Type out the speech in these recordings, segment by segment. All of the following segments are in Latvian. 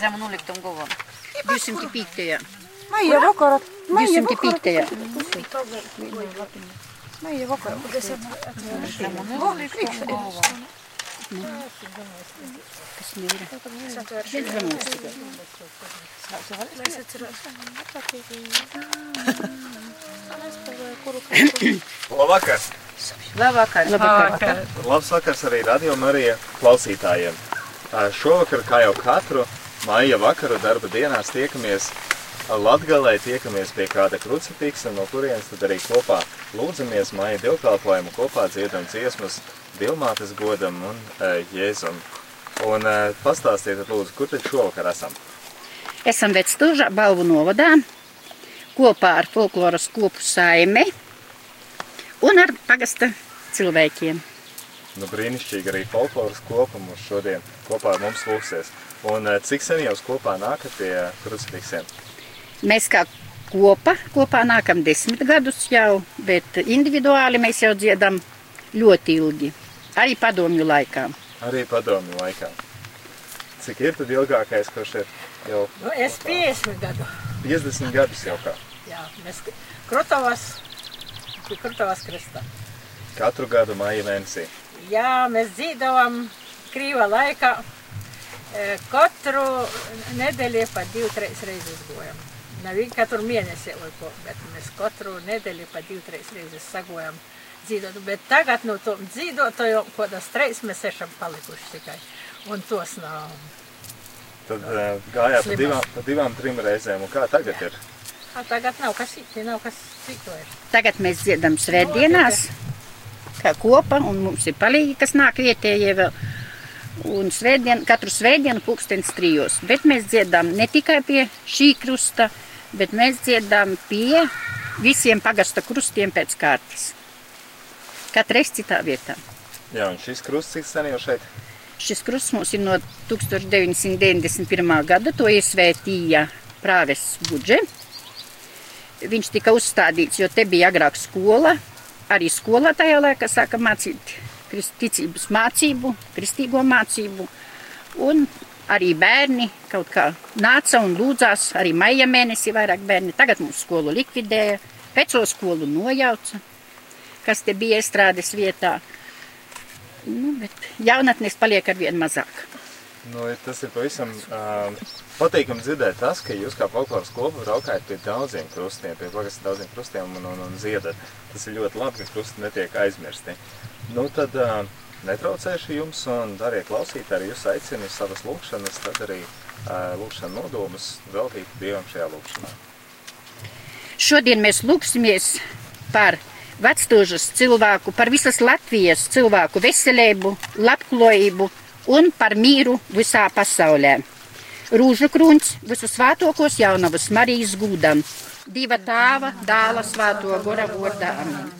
Замнулик там говор. Вісімки піктея. Має вокорот. Вісімки піктея. Має вокорот. Замнулик там говор. Лавака. Maija vakarā. 205. Maija vakarā. Zemu nuliktumu govam. Kas neir? Bet zemu tikai. Es atceros. Labvakar! Labvakar. Labs vakars arī Radio Marija klausītājiem. Šovakar, kā jau katru maija vakaru darba dienās, tiekamies Latgalē, tiekamies pie kāda krucifiksa, no kurienes tad arī kopā lūdzamies maija dievkalpojumu, kopā dziedam dziesmas Dilmātes godam un e, Jēzum. Un e, pastāstiet, lūdzu, kur tad šovakar esam? Esam Vecstūžā, Balvu novadā, kopā ar folkloras kopu saimi un ar pagasta cilvēkiem. Nu, brīnišķīgi arī folkloras kopa mums šodien kopā ar mums lūksies. Un e, cik sen jūs kopā nākat pie krucifiksiem? Mēs kā kopa, kopā nākam desmit gadus jau, bet individuāli mēs jau dziedam ļoti ilgi. Arī padomju laikā. Arī padomju laikā. Cik ir tad ilgākais, kurš ir jau Nu, es 50 gadu. 50 gadus jau kā? Jā, mēs Krutavas, pie Krutavas kristā. Katru gadu māja mēnesī. Jā, mēs dzīvojam krīva laikā. E, Katru nedēļu pa divu, trīs reizes gojam. Ne vien katru mēnesi, vai ko, bet mēs katru nedēļu pa divu, trīs reizes sagojam dzīvot. Bet tagad no tom dzīvotājiem, kādas trīs mēs esam palikuši tikai. Un tos nav. Tad uh, gājāt pa divām, pa divām, trim reizēm. Un kā tagad ir? A, tagad nav kas cits, nav kas vairs. Tagad mēs dziedam svētdienās, kā kopa, un mums ir palīgi, kas nāk vietējie vēl. Un svētdien, katru svētdienu pulkstens trijos. Bet mēs dziedam ne tikai pie šī krusta, bet mēs dziedam pie visiem pagasta krustiem pēc kārtas. Katreiz citā vietā. Jā, un šis krusts cik sen jau šeit? Šis krusts mums ir no 1991. gada, to iesvētīja prāves budže. Viņš tika uzstādīts, jo te bija agrāk skola, arī skolā tajā laikā sāka mācīt ticības mācību, kristīgo mācību, un arī bērni kaut kā nāca un lūdzās, arī maija mēnesī vairāk bērni. Tagad mums skolu likvidēja, veco skolu nojauca, kas te bija iestrādes vietā. Nu, bet jaunatnes paliek ar vien mazāk. Nu, tas ir pavisam uh, patīkami dzirdēt tas, ka jūs kā folkloras kopa braukājat pie daudziem krustiem, pie pagasta daudziem krustiem un, un, un ziedat. Tas ir ļoti labi, ka krusti netiek aizmirsti. Nu, tad uh, netraucēšu jums un dariet klausīt, arī jūs aicinu savas lūkšanas, tad arī uh, lūkšana nodomus veltīt Dievam šajā lūkšanā. Šodien mēs lūksimies par vectūžas cilvēku, par visas Latvijas cilvēku veselību, labklājību un par mīru visā pasaulē. Rūžu krūns visu svētokos jaunavas Marijas gūdam, diva tāva, dāla svēto gora vārdā. Amen.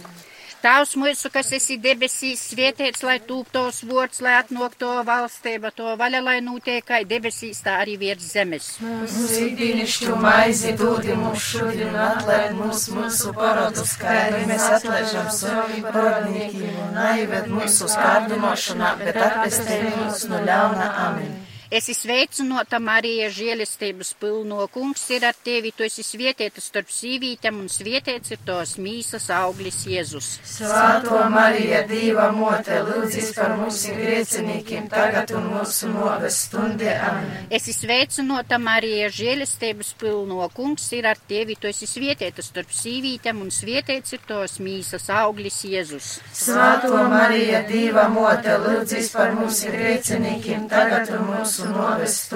Tavs mūsu, kas esi debesīs, svētīts, lai tūp tos vārds, lai atnāk to valstība, to vaļa, lai notiek kā debesīs, tā arī virs zemes. Mūsu ikdienišķo maizi dodi mums šodien, atlaid mums mūsu parodus, kā arī mēs atlaižam saviem parodniekiem, un aived mūsu skārdinošanā, bet atpestī mūs no ļauna amen. Esi sveicinota, Marija, žēlestības pilno kungs ir ar tevi, tu esi svietietā starp sīvītēm un svietiets ir tos mīsas auglis Jēzus. Svētā Marija, Dieva mote, lūdzis par mums griecinīkiem, tagad un mūsu noves stundē amen. Esi sveicinota, Marija, žēlestības pilno kungs ir ar tevi, tu esi svietietā starp sīvītēm un svietiets ir tos mīsas auglis Jēzus. Svētā Marija, Dieva mote, lūdzis par mums griecinīkiem, tagad un mūsu noves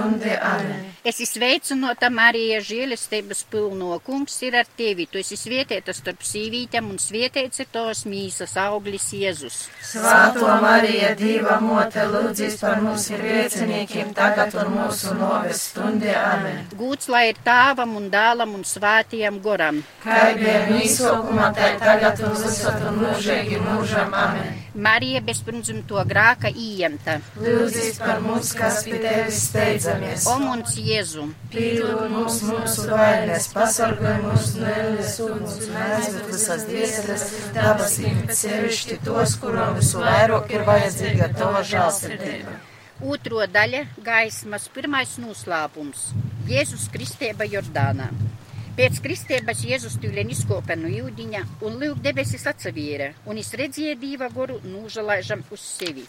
stundē amen. Esi sveicinota, Marija, žēlestības pilno kungs ir ar tevi, tu esi svietietā starp sīvītēm un svietiets ir tos mīsas auglis Jēzus. Svētā Marija, Dieva mote, lūdzis par mums griecinīkiem, tagad un mūsu noves stundē amen. Gūts lai ir tāvam un dālam un svētījam goram. Kā bija mīsokuma, tā tagad un visot un mūžīgi mūžam amen. Marija bezpirmdzimto grāka ījemta. Lūdzis par mums, kas pie tevis steidzamies. O mums Jēzu, Piedod mums mūsu vainas, pasargāj mūs no ēnes uguns un aizved visas dvēseles, dabasīm sevišķi tos, kurām visvairāk ir vajadzīga tava žēlsirdība. Otro daļa - gaismas pirmais noslēpums - Jēzus Kristēba Jordānā. Pēc kristības Jēzus tūlēn izkopa no jūdiņa un lūk debesis atsavīra, un es redzēju dīva goru nūžalaižam uz sevi.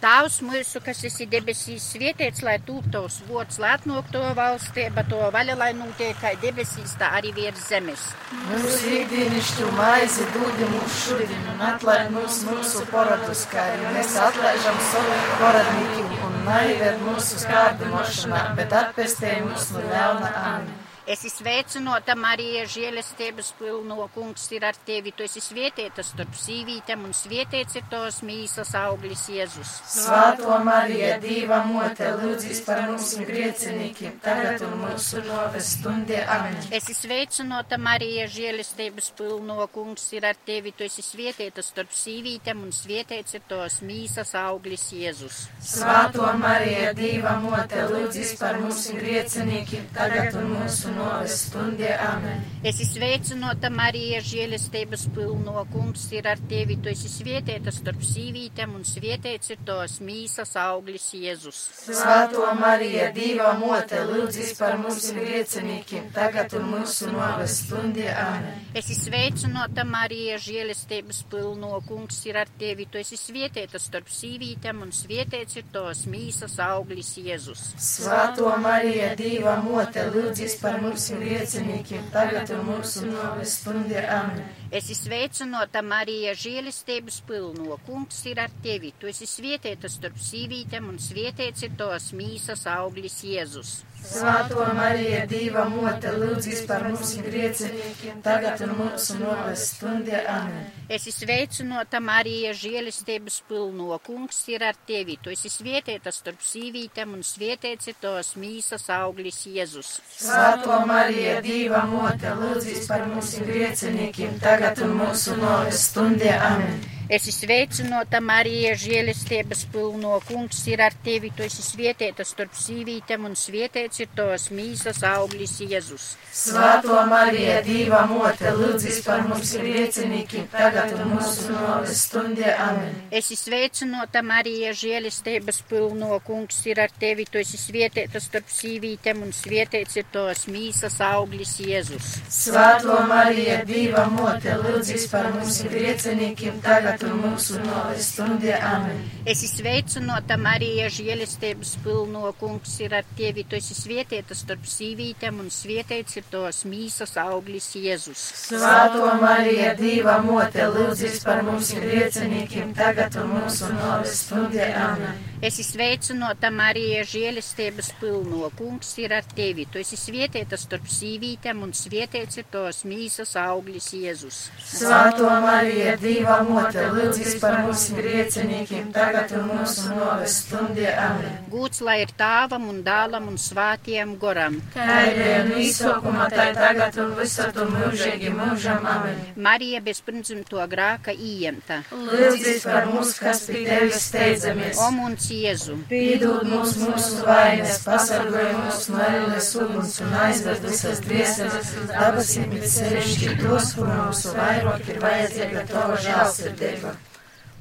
Tēvs mūsu, kas esi debesīs, svietiets, lai tūp tavs vots, lai atnāk to valstība, to vaļa, lai notiek kā debesīs, tā arī virs zemes. Mūsu ikdienišķu maizi dūdi mums šodien un atlaid mums mūsu poradus, kā arī mēs atlaižam saviem poradnīkiem un naived mūsu skārdinošanā, bet atpestē mūs no ļauna amen. Es esmu sveicināta, Marija, žēlestības pilno kungs ir ar tevi. Tu esi svietietā starp sīvītēm un svietiets ir tos mīsas auglis Jēzus. Svāto Marija, Dīva mote, lūdzīs par mums griecinīkiem, tagad un mūsu noves stundē amen. Es esmu sveicināta, Marija, žēlestības pilno kungs ir ar tevi. Tu esi svietietā starp sīvītēm un svietiets ir tos mīsas auglis Jēzus. Svāto Marija, Dīva mote, lūdzīs par mums griecinīkiem, tagad un mūsu noves stundē amen. Es esmu sveicināta, Marija, žēlestības pilno kungs ir ar tevi. Tu esi svietietā starp sīvītēm un svietiets ir tos mīsas auglis Jēzus. Svāto Marija, Dīva mote, lūdzīs par mums griecinīkiem, tagad un mūsu noves stundē amen. Es esmu sveicināta, Marija, žēlestības pilno kungs ir ar tevi. Tu esi svietietā starp sīvītēm un svietiets ir tos mīsas auglis Jēzus. Svāto Marija, Dīva mote, lūdzīs par mums griecinīkiem, tagad un mūsu noves stundē amen. Es sveicināta, Marija, žēlestības pilno kungs ir ar tevi. Tu esi svietietā starp sīvītēm un svietiets ir tos mīsas auglis Jēzus. Svāto Marija, Dīva mote, lūdzīs par mums griecinīkiem, tagad un mūsu noves stundē amen. Es esmu sveicināta, Marija, žēlestības pilno kungs ir ar tevi. Tu esi svietietā starp sīvītēm un svietiets ir tos mīsas auglis Jēzus. Svāto Marija, Dīva mote, lūdzīs par mums griecinīkiem, tagad un mūsu noves stundē amen. Es esmu sveicināta, Marija, žēlestības pilno kungs ir ar tevi. Tu esi svietietā starp sīvītēm un svietiets ir tos mīsas auglis Jēzus. Svāto Marija, Dīva mote, lūdzīs par mums griecinīkiem, tagad un mūsu noves stundē amen. Es esmu sveicināta, Marija, žēlestības pilno kungs ir ar tevi. Tu esi svietietā starp sīvītēm un svietiets ir tos mīsas auglis Jēzus. Svāto Marija, Dīva mote, lūdzīs par mums griecinīkiem, tagad un mūsu noves stundē amen. Es esmu sveicināta, Marija, žēlestības pilno kungs ir ar tevi. Tu esi svietietā starp sīvītēm un svietiets ir tos mīsas auglis Jēzus. Svāto Marija, Dīva mote, lūdzīs par mums griecinīkiem, tagad un mūsu noves stundē amen. Es esmu sveicināta, Marija, žēlestības pilno kungs ir ar tevi. Tu esi svietietā starp sīvītēm un svietiets ir tos mīsas auglis Jēzus. Svāto Marija, Dīva mote, lūdzīs par mums griecinīkiem, tagad un mūsu noves stundē amen. Gūts lai ir tāvam un dālam un svātiem goram. No izsaukumā, tā ir tagad un visur un mūžīgi mūžam amen. Marija bez pirmzimto grāka ījemta. Lūdzīs par mums, kas pie tevis steidzamies. O mums Jēzu! Piedod mums mūsu vainas, pasargāj mūs no ēles uguns un aizved visas dvēseles uz dabasīm, bet sevišķi tos, kuriem mūsu vairāk ir vajadzīga tava žēlsirdība.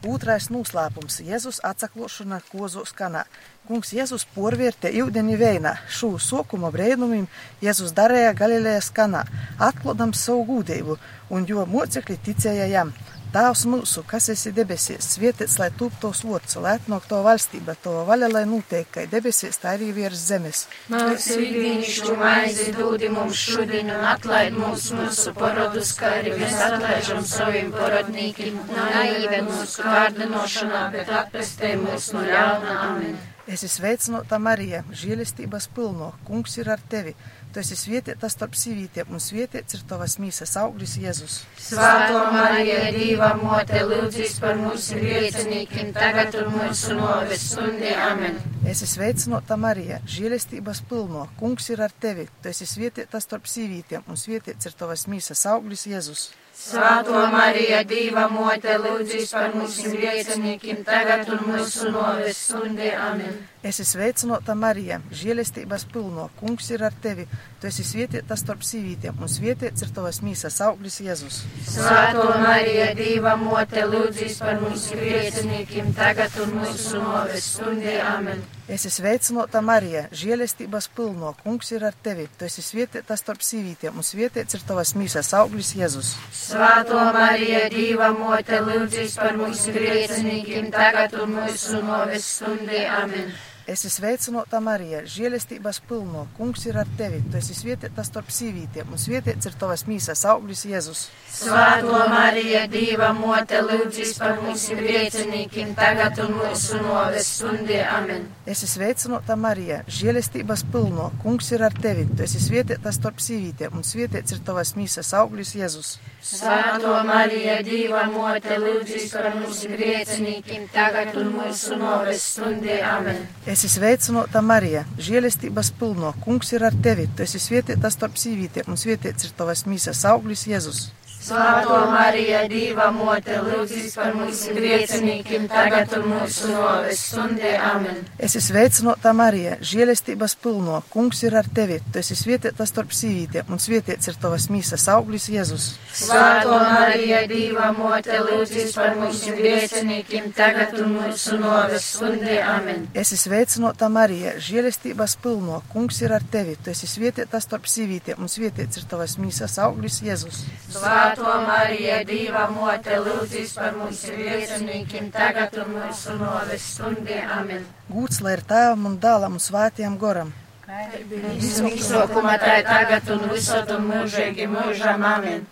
Otrais noslēpums - Jēzus atsaklošana kozos kanā. Kungs Jēzus porvērtē ūdeni veinā. Šo sokuma brēnumim Jēzus darīja Galilejas kanā, atklādams savu gudību, un jo mocekļi ticēja jam. Tēvs mūsu, kas esi debesīs, svētīts, lai top tos vārds, lai atnāk to valstība, to vaļa, lai notiek, kā debesīs, tā arī virs zemes. Mūsu ikdienišķu maizi dūdi mums šodien un atlaid mums mūsu parodus, kā arī mēs atlaižam saviem parodnīkiem un naive mūsu kārdinošanā, bet atpestē mūs no ļauna amen. Es esmu sveicināta Marija, žēlistības pilno, kungs ir ar tevi. Tu esi svētīta starp sīvītiem, un svētīts ir tavas mīsas auglis Jēzus. Svāto Marija, Dīva mote, lūdzīs par mūsu griecinīkiem, tagad un mūsu noves stundē amen. Es esmu sveicināta Marija, žēlistības pilno, kungs ir ar tevi. Tu esi svētīta starp sīvītiem, un svētīts ir tavas mīsas auglis Jēzus. Svāto Marija, Dīva mote, lūdzīs par mūsu griecinīkiem, tagad un mūsu noves stundē amen. Esi sveicināta, Marija, žēlestības pilno, kungs ir ar tevi. Tu esi svētīta starp sīvītiem, un svētīts ir tavas mīsas auglis Jēzus. Svētā Marija, Dieva mote, lūdzīs par mums griecinīkiem, tagad un mūsu noves stundē. Amen. Esi sveicināta, Marija, žēlestības pilno, kungs ir ar tevi. Tu esi svētīta starp sīvītiem, un svētīts ir tavas mīsas auglis Jēzus. Svētā Marija, Dieva mote, lūdzīs par mums griecinīkiem, tagad un mūsu noves stundē. Amen. Esi sveicināta, Marija, žēlestības pilno, kungs ir ar tevi. Tu esi svētīta starp sīvītiem, un svētīts ir tavas mīsas auglis Jēzus. Svētā Marija, Dieva mote, lūdzīs par mums griecinīkiem, tagad un mūsu noves stundē. Amen. Esi sveicināta, Marija, žēlestības pilno, kungs ir ar tevi. Tu esi svētīta starp sīvītiem, un svētīts ir tavas mīsas auglis Jēzus. Svētā Marija, Dieva mote, lūdzīs par mums griecinīkiem, tagad un mūsu noves stundē. Amen. Esi sveicināta, Marija, žēlestības pilno, kungs ir ar tevi. Tu esi svētīta starp sīvītiem, un svētīts ir tavas mīsas auglis Jēzus. Svētā Marija, Dieva mote, lūdzīs par mums griecinīkiem, tagad un mūsu noves stundē. Amen. Esi sveicināta, Marija, žēlestības pilno, kungs ir ar tevi. Tu esi svētīta starp sīvītiem, un svētīts ir tavas mīsas auglis Jēzus. Svētā Marija, Dieva mote, lūdzīs par mums griecinīkiem, tagad un mūsu noves stundē. Amen. Esi sveicināta, Marija, žēlestības pilno, kungs ir ar tevi. Tu esi svētīta starp sīvītiem, un svētīts ir tavas mīsas auglis Jēzus. Svētā Marija, Dieva mote, lūdzīs par mums griecinīkiem, tagad un mūsu noves stundē. Amen. Gūts lai ir tēvam un dēlam un svētiem goram. Izsākumā tā ir tagad un visur un mūžīgi mūžam. Amen.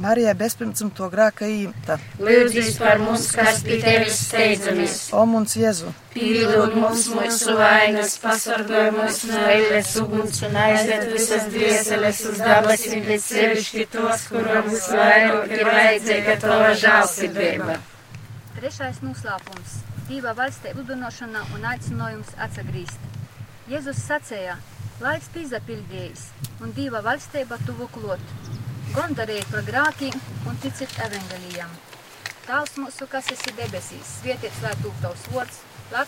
Marija bezpirmcimto grāka īmta. Lūdzīs par mums, kas pie tevis steidzamies. O mums Jēzu, Pīlūd mums mūsu vainas, pasargāj mūs no ēles uguns un aizved visas dvieseles uz dabasim, bet sevišķi tos, kuram visvairāk ir vajadzīga tava žālsirdība. Trešais noslēpums - Dieva valstī udinošana un aicinājums atsagrīst. Jēzus sacīja, laiks piezapildījis un Dieva valstība tuvu klot. Gondarējiet par grākiem un ticiet evangelijam. Tēvs mūsu, kas esi debesīs, svētīts lai tūp tavs vārds,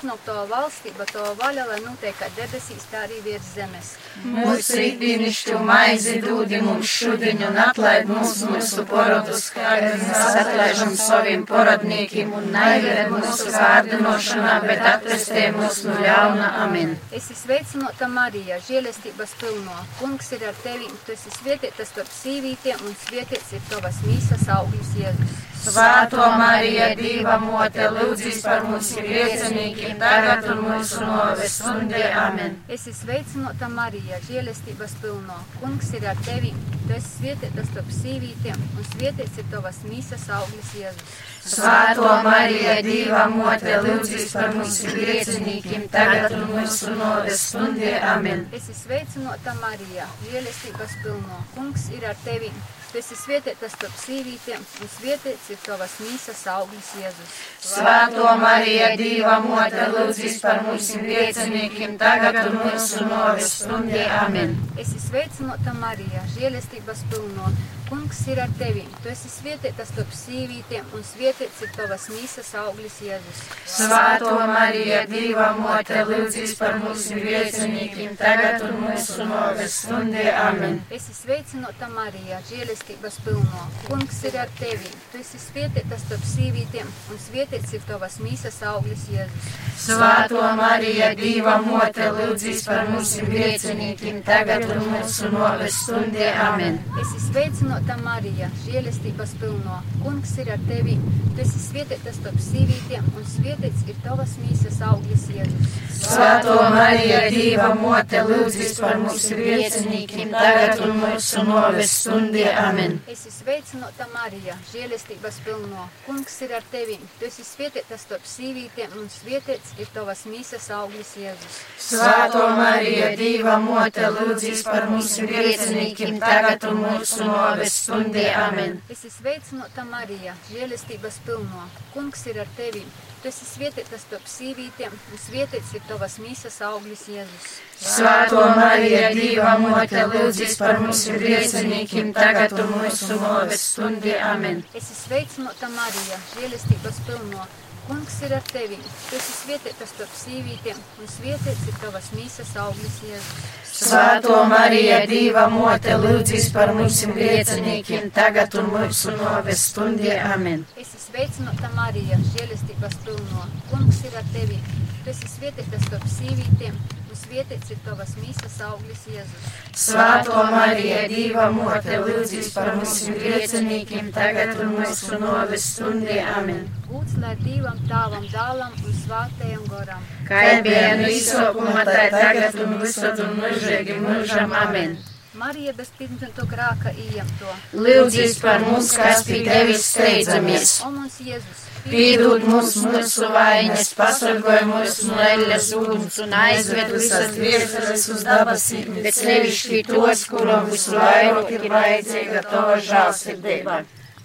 no tava valstība, tava vaļa, lai notiek kā debesīs, tā arī virs zemes. Mūsu rītdienišķo maizi dūdi mums šodien un atlaid mums mūsu porodus, kā arī mēs atlaižam saviem porodniekiem un naivied mūsu kārdinošanā, bet atvestē mūs no ļauna. Amen. Es esmu sveicināta Marija, žēlestības pilno. Kungs ir ar tevi, tu esi svētītas starp sīvītiem un svētīts ir tavas mīsas auglis Jēzus. Svētā Marija, Dieva mote, lūdzīs par mums griecinīkiem, tagad un mūsu noves stundē. Amen. Es esmu sveicināta Marija, žēlestības pilno. Kungs ir ar tevi, tu esi svētītas starp sīvītiem un svētīts ir tavas mīsas auglis Jēzus. Svētā Marija, Dieva mote, lūdzīs par mums griecinīkiem, tagad un mūsu noves stundē. Amen. Es esmu sveicināta Marija, žēlestības pilno. Kungs ir ar tevi. Tu esi svētītas starp sīvītiem, un svētīts ir tavas mīsas auglis Jēzus. Svētā Marija, Dieva mote, lūdzīs par mums griecinīkiem, tagad un mūsu noves stundē. Amen. Es esmu sveicināta Marija, žēlestības pilno. Kungs ir ar tevi. Tu esi svētītas starp sīvītiem, un svētīts ir tavas mīsas auglis Jēzus. Svētā Marija, Dieva mote, lūdzīs par mums griecinīkiem, tagad un mūsu noves stundē. Amen. Es esmu sveicināta Marija, žēlestības pilno. Kungs ir ar tevi. Tu esi svētītas starp sīvītiem, un svētīts ir tavas mīsas auglis Jēzus. Svētā Marija, Dieva mote, lūdzīs par mums griecinīkiem, tagad un mūsu noves stundē. Amen. Es esmu sveicināta Marija, žēlestības pilno. Kungs ir ar tevi. Tu esi svētītas starp sīvītiem, un svētīts ir tavas mīsas auglis Jēzus. Svētā Marija, Dieva mote, lūdzīs par mums griecinīkiem, tagad un mūsu noves stundē. Amen. Es esmu sveicināta Marija, žēlestības pilno. Kungs ir ar tevi. Tu esi svētītas starp sīvītiem, un svētīts ir tavas mīsas auglis Jēzus. Svētā Marija, Dieva mote, lūdzīs par mums griecinīkiem, tagad un mūsu noves stundē. Amen. Es esmu sveicināta Marija, žēlestības pilno. Kungs ir ar tevi. Tu esi svētītas starp sīvītiem, un svētīts ir tavas mīsas auglis Jēzus. Svētā Marija, Dieva mote, lūdzīs par mums griecinīkiem, tagad un mūsu noves stundē. Amen. Es esmu sveicināta Marija, žēlestības pilno. Kungs ir ar tevi. Tu esi svietietietas starp sīvītiem, un svietiets ir tavas mīsas auglis Jēzus. Svētā Marija, Dieva mote, lūdzīs par mums griecinīkiem, tagad un mūsu noves stundē. Amen. Esi sveicināta Marija, žēlestības pilno. Kungs ir ar tevi. Tu esi svietietietas starp sīvītiem, svietiets ir tavas mīsas auglis Jēzus. Svētā Marija, Dieva mote, lūdzīs par mums griecinīkiem, tagad un mūsu noves stundē. Amen. Būts lai Dievam, Tēvam, Dēlam un Svētajam Goram. Kā bija no izsākuma, tā tagad un visur un mūžīgi mūžam. Amen. Marija bez pirmto grāka ieņemto. Lūdzīs par mums, kas pie tevis steidzamies. O mums Jēzus, Pīdod mums mūsu vainas, pasargāj mūs no eļas uguns un aizved visas dvēseles uz dabasīm, bet sevišķi tos, kuram visvairāk ir vajadzīga tava žālsirdība.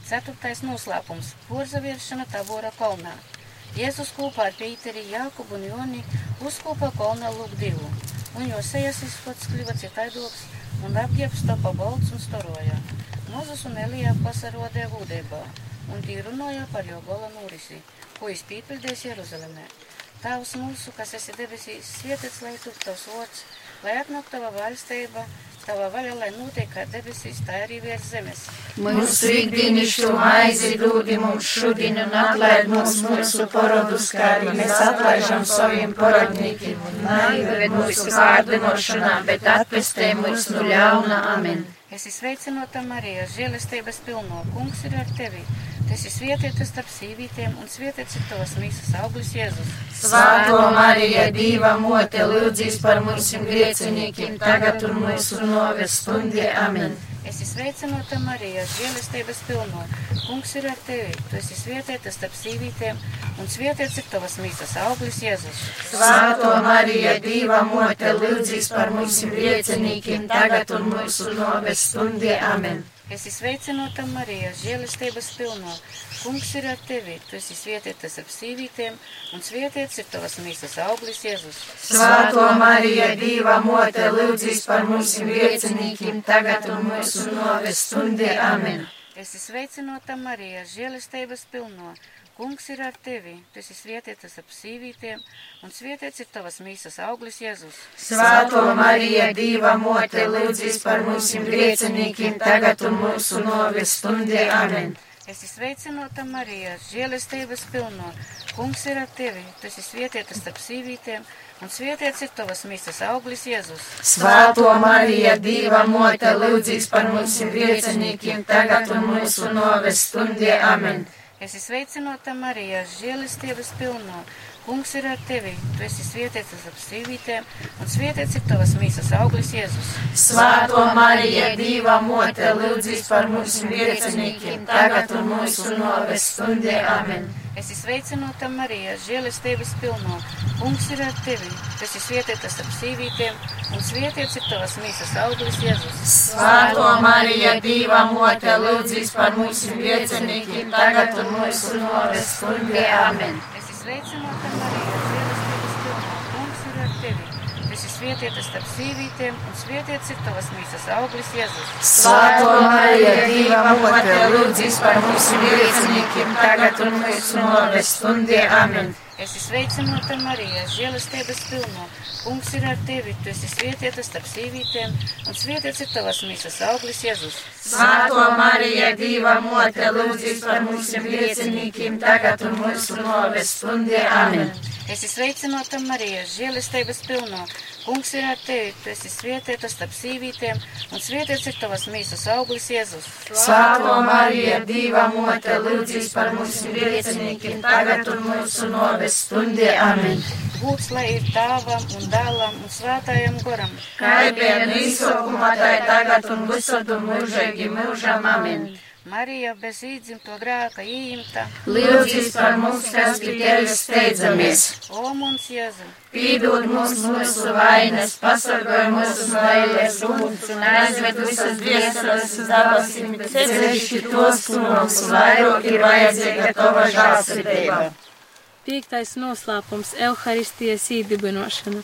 Ceturtais noslēpums - porzaviešana Tabora kalnā. Jēzus kopā ar Pīteri, Jākubu un Joni uzkopā kalnā lūk divu, un jo sejas izpats kļuva citaidoks, un apģērbs tapa balts un storoja. Mozus un Elija pasarodē vūdībā, un tī runāja par jo gola norisi, ko izpīpildēs Jeruzalemē. Tavs mūsu, kas esi debesīs, svietets, lai tu tavs vārds, lai atnāk tava valstība, tava vaļa, lai notiek kā debesīs, tā arī virs zemes. Mūsu ikdienišķo maizi dūdi mums šodien un atlaid mums mūsu parodus, kā arī mēs atlaižam saviem parodniekiem. Un naivet mūsu kārdinošanā, bet atpestē mūs no ļauna. Amen. Esi sveicinota Marija, žēlestības pilno, kungs ir ar tevi. Tu esi svietietis starp sīvītiem, un svietiets ir tavas mīsas auglis Jēzus. Svētā Marija, Dieva mote, lūdzīs par mums griecinīkiem, tagad un mūsu noves stundē. Amen. Esi sveicinota Marija, žēlestības pilno, kungs ir ar tevi. Tu esi svietietis starp sīvītiem, un svietiets ir tavas mīsas auglis Jēzus. Svētā Marija, Dieva mote, lūdzīs par mums griecinīkiem, tagad un mūsu noves stundē. Amen. Esi sveicinota Marija, žēlestības pilno, kungs ir ar tevi. Tu esi svietietis ap sīvītiem, un svietiets ir tavas mīsas auglis Jēzus. Svētā Marija, Dieva mote, lūdzīs par mums griecinīkiem, tagad un mūsu noves stundē. Amen. Esi sveicinota Marija, žēlestības pilno, kungs ir ar tevi. Tu esi svietietis ap sīvītiem, un svietiets ir tavas mīsas auglis Jēzus. Svētā Marija, Dieva mote, lūdzīs par mums griecinīkiem, tagad un mūsu noves stundē. Amen. Esi sveicinota Marija, žēlestības pilno, kungs ir ar tevi. Tu esi svietietis starp sīvītiem, un svietiets ir tavas mīsas auglis Jēzus. Svētā Marija, Dieva mote, lūdzīs par mums griecinīkiem, tagad un mūsu noves stundē. Amen. Esi sveicinota Marija, žēlestības pilno, kungs ir ar tevi. Tu esi svietietis ap sīvītēm, un svietiets ir tavas mīsas auglis Jēzus. Svētā Marija, Dieva mote, lūdzīs par mums griecinīkiem, tagad un mūsu noves stundē. Amen. Esi sveicinota Marija, žēlestības pilno, kungs ir ar tevi. Tu esi svietietis ap sīvītēm, un svietiets ir tavas mīsas auglis Jēzus. Svētā Marija, Dieva mote, lūdzīs par mums griecinīkiem, tagad un mūsu noves stundē. Amen. Esi sveicinota Marija, žēlestības pilno, kungs ir ar tevi. Tu esi svietietis starp sīvītēm, un svietiets ir tavas mīsas auglis Jēzus. Svētā Marija, Dieva mote, lūdzīs par mums griecinīkiem, tagad un mūsu noves stundē. Amen. Esi sveicinota Marija, žēlestības pilno, kungs ir ar tevi. Tu esi svietietis starp sīvītēm, un svietiets ir tavas mīsas auglis Jēzus. Svētā Marija, Dieva mote, lūdzīs par mums griecinīkiem, tagad un mūsu noves stundē. Amen. Esi sveicinota Marija, žēlestības pilno, kungs ir ar tevi. Tu esi svietietis starp sīvītēm, un svietiets ir tavas mīsas auglis Jēzus. Svētā Marija, Dieva mote, lūdzīs par mums griecinīkiem, tagad un mūsu noves stundē. Amen. Būts lai ir tāvam un dēlam un svētājam goram. Kā bija no izsākuma, tā ir tagad un visur un mūžīgi mūžam. Amen. Marija bez īdzimto grēka īimta. Lūdzīs par mums, kas pie tevis steidzamies. O mums Jēzu! Pīdod mums mūsu vainas, pasargāj mūsu eļas uguns un aizved visas dvēseles uz dabasīm, bet sevišķi tos, kurums vairāk ir vajadzīga tava žālsirdība. Piektais noslēpums - Euharistijas īdibinošana.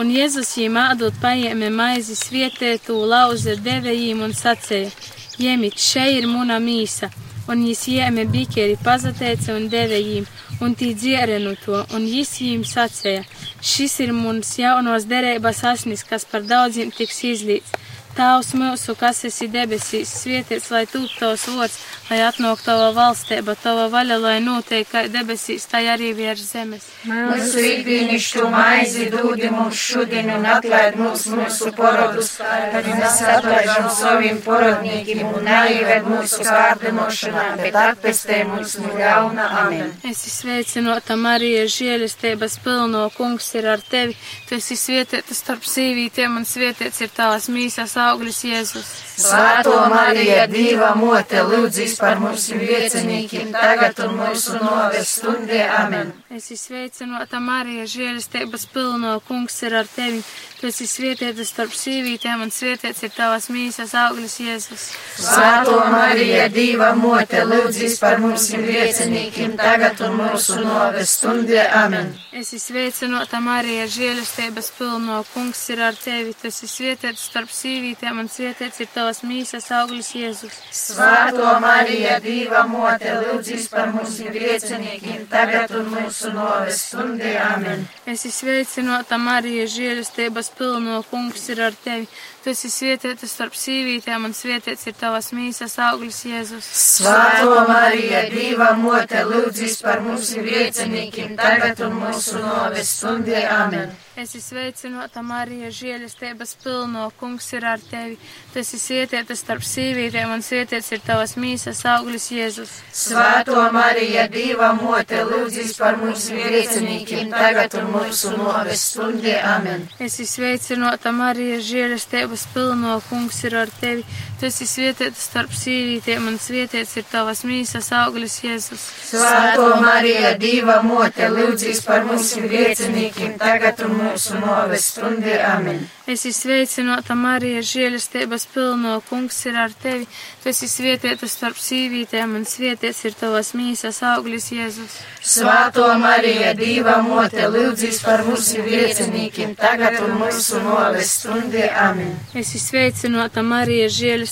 Un Jēzus viņiem ādot paņēma maizi svietētu, lauza devējiem un sacēja: Ņemiet, šeit ir mana mīsa, Un jis jēme bīkeri pazateica un deve jīm, un tī dziere nu to, un jis jīm sacēja, šis ir mums jaunos derības asnis, kas par daudziem tiks izlīts. Tēvs mūsu, kas esi debesīs, svētīts, lai tūp tavs vārds, lai atnāk tava valstība, tava vaļa, lai notiek kā debesīs, tā arī virs zemes. Mūsu ikdienišķo maizi dūdi mums šodien un atlaid mums mūsu porodus, arī mēs atlaidam saviem porodniekiem un neieved mūsu kārdinošanā, bet atpestē mums no ļauna. Amen. Es sveicināta Marija, žēlistības pilno kungs ir ar tevi. Tu esi svētīta starp sīvītiem un svētīts ir tavas mīsas auglis Jēzus. Svēto Mariju, Dieva mote, lūdzīs par mums griecinīkiem, tagad un mūsu noves stundē. Amen. Es esmu sveicināta Marija, žēlistības pilno kungs ir ar tevi. Tu esi svētīta starp sīvītiem un svētīts ir tavas mīsas auglis Jēzus. Svēto Mariju, Dieva mote, lūdzīs par mums griecinīkiem, tagad un mūsu noves stundē. Amen. Es esmu sveicināta Marija, žēlistības pilno kungs ir ar tevi. Tu esi svētīta starp sīvītiem un svētīts ir tavas mīsas auglis Jēzus. Svēto Mariju, Dieva mote, lūdzīs par mums griecinīkiem, tagad un mūsu noves stundē. Amen. Es esmu sveicināta Marija, žēlistības pilno kungs ir ar tevi. Tu esi svētīta starp sīvītēm un svētīts ir tavas mīsas auglis Jēzus. Svēto Mariju, Dieva mote, lūdzīs par mums griecinīkiem, tagad un mūsu noves stundē. Amen. Es esmu sveicināta Marija, žēlistības pilno kungs ir ar tevi. Tu esi svētīta starp sīvītēm un svētīts ir tavas mīsas auglis Jēzus. Svēto Mariju, Dieva mote, lūdzīs par mums griecinīkiem, tagad un mūsu noves stundē. Amen. Es esmu sveicināta Marija, žēlistības pilno kungs ir ar tevi. Tu esi svētīta starp sīvītēm un svētīts ir tavas mīsas auglis Jēzus. Svēto Mariju, Dieva mote, lūdzīs par mums griecinīkiem, tagad un mūsu noves stundē. Amen. Es esmu sveicināta Marija, žēlistības pilno kungs ir ar tevi. Tu esi svētīta starp sīvītēm un svētīts ir tavas mīsas auglis Jēzus. Svēto Mariju, Dieva mote, lūdzīs par mums griecinīkiem, tagad un mūsu noves stundē. Amen. Es esmu sveicināta Marija, žēlistības pilno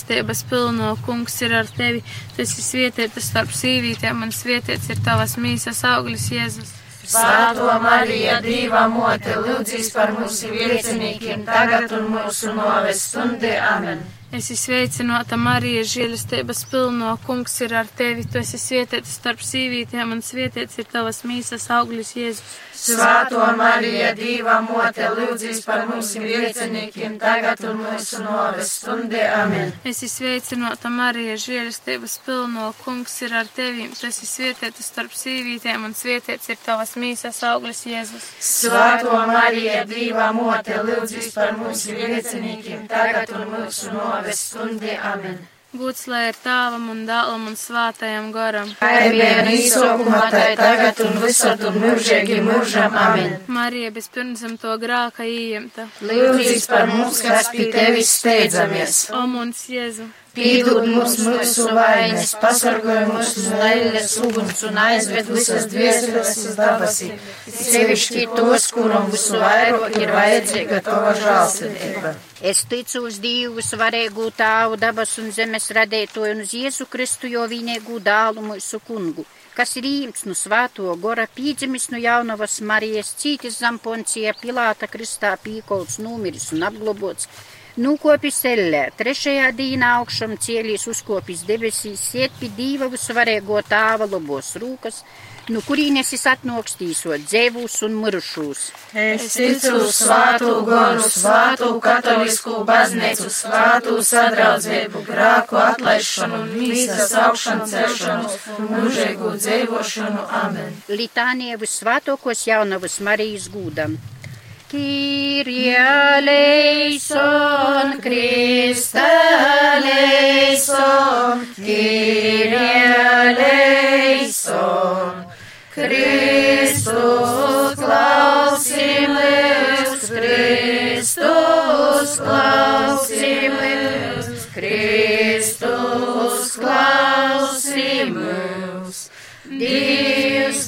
kungs ir ar tevi. Tu esi svētīta starp sīvītēm un svētīts ir tavas mīsas auglis Jēzus. Svēto Mariju, Dieva mote, lūdzīs par mums griecinīkiem, tagad un mūsu noves stundē. Amen. Es esmu sveicināta Marija, žēlistības pilno kungs ir ar tevi. Tu esi svētīta starp sīvītēm un svētīts ir tavas mīsas auglis Jēzus. Svēto Mariju, Dieva mote, lūdzīs par mums griecinīkiem, tagad un mūsu noves stundē. Amen. Es esmu sveicināta Marija, žēlistības pilno kungs ir ar tevi. Tu esi svētīta starp sīvītēm un svētīts ir tavas mīsas auglis Jēzus. Svēto Mariju, Dieva mote, lūdzīs par mums griecinīkiem, tagad un mūsu noves stundē. Amen. Būts lai ir tāvam un dālam un svātajam garam. Kā ir viena izsaukumā, tā ir tagad un visur un mūžīgi mūžam. Amen. Marija bezpirmsam to grāka ījemta. Lūdzīs par mums, kas pie tevis steidzamies. O mums Jēzu! Piedod mums mūsu vainas, pasargāj mūs no leļas uguns un aizved visas dvēseles uz dabasīm. Sevišķi tos, kuram visu vairāk ir vajadzīga tava žālsirdība. Es ticu uz Dievu, svarīgu tāvu dabas un zemes radētoju un uz Jēzu Kristu, jo vienīgu dālu mūsu kungu, kas ir īms no svāto gora pīdzimis no jaunavas Marijas cītis zamponcija Pilāta kristā pīkolts numiris un apglobots. Nūkopis ellē, trešajā dīnā augšam cielīs uzkopis debesīs, iet pie dīva visvarēgo tāva labos rūkas, no kurienes es atnokstīsot dzēvus un mirušūs. Es ticu uz svātu goru, svātu katolisku baznīcu, svātu sadraudzību, grāku atlaišanu, mīsas augšanu celšanu un mūžīgu dzīvošanu. Amen. Litānie visvātokos jaunavas Marijas gūdam. Kyrie eleison, Christe eleison, Kyrie eleison, Kristus klausimies, Kristus klausimies, Kristus klausimies.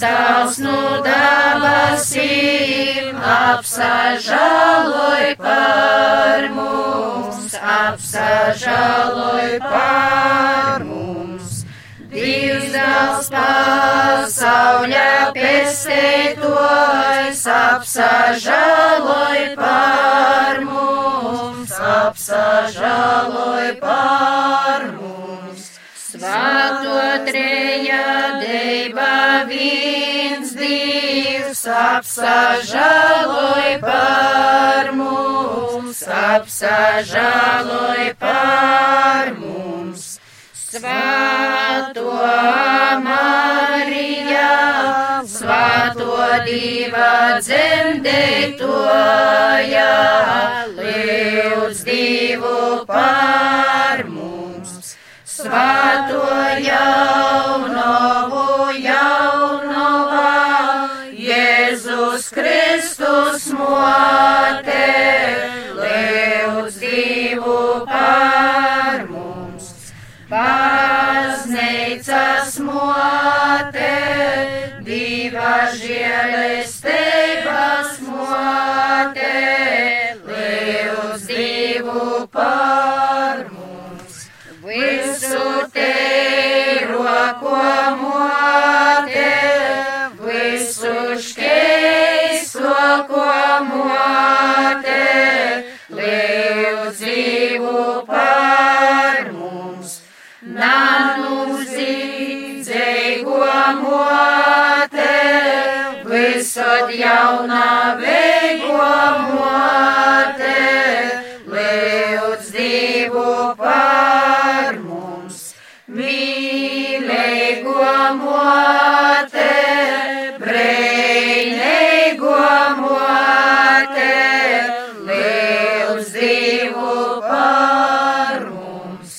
Tavs no debesīm apsažaloj par mums, apsažaloj par mums. Dievs Dēls pasauļa pestētojs apsažaloj par mums, apsažaloj par mums. Svēto treja deiba viens divs apsažaloj par mums, apsažaloj par mums. Svēto Marija, svēto diva dzemdētoja, lūdz divu par mums. Svēto jaunovu jaunova, Jēzus Kristus mote, lūdz divu par mums. Baznīcas mote, diva žēlestības mote, mote, visu škeisto, ko mote, lūdz divu par mums. Nanu zīdzeigo mote, visod jaunā veigo mote, lūdz Mīlēgo mote, breinēgo mote, lūdz divu par mums.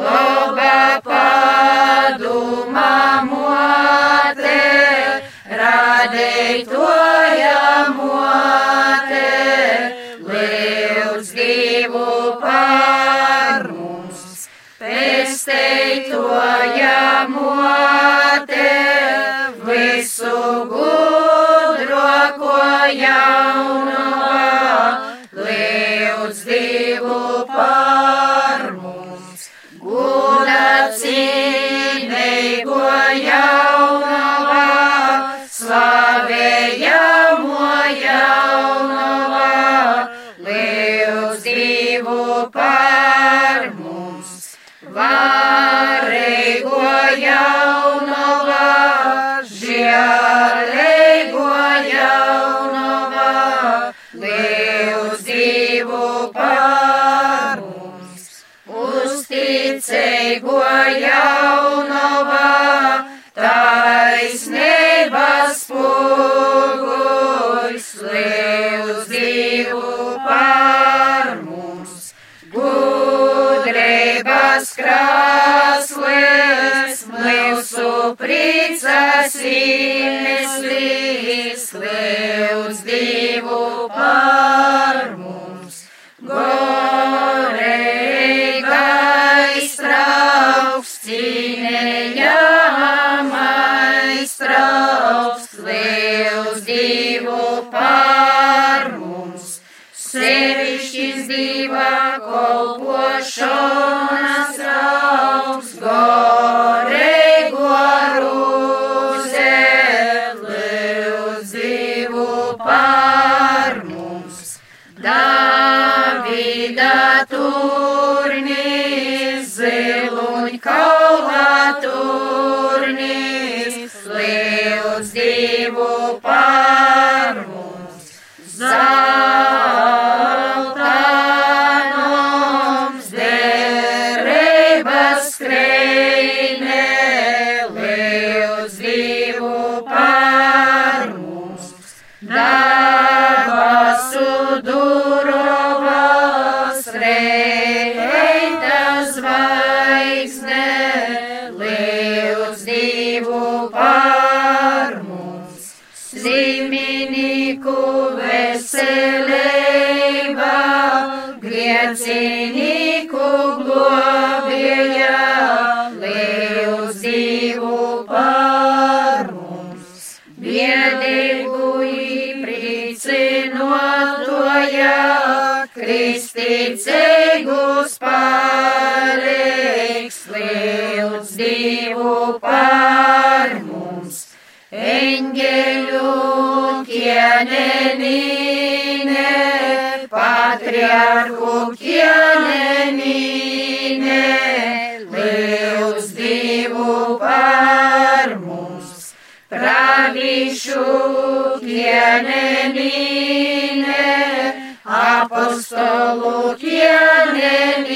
Loba paduma mote, radētoja krāslis, mūsu priecas iemeslis, lūdz divu par mums. Goreigais ziluņkaula turnis, lūdz divu par kienenīne, patriarhu kienenīne, lūdz Dievu par mums, pravīšu kienenīne, apostolu kienenīne,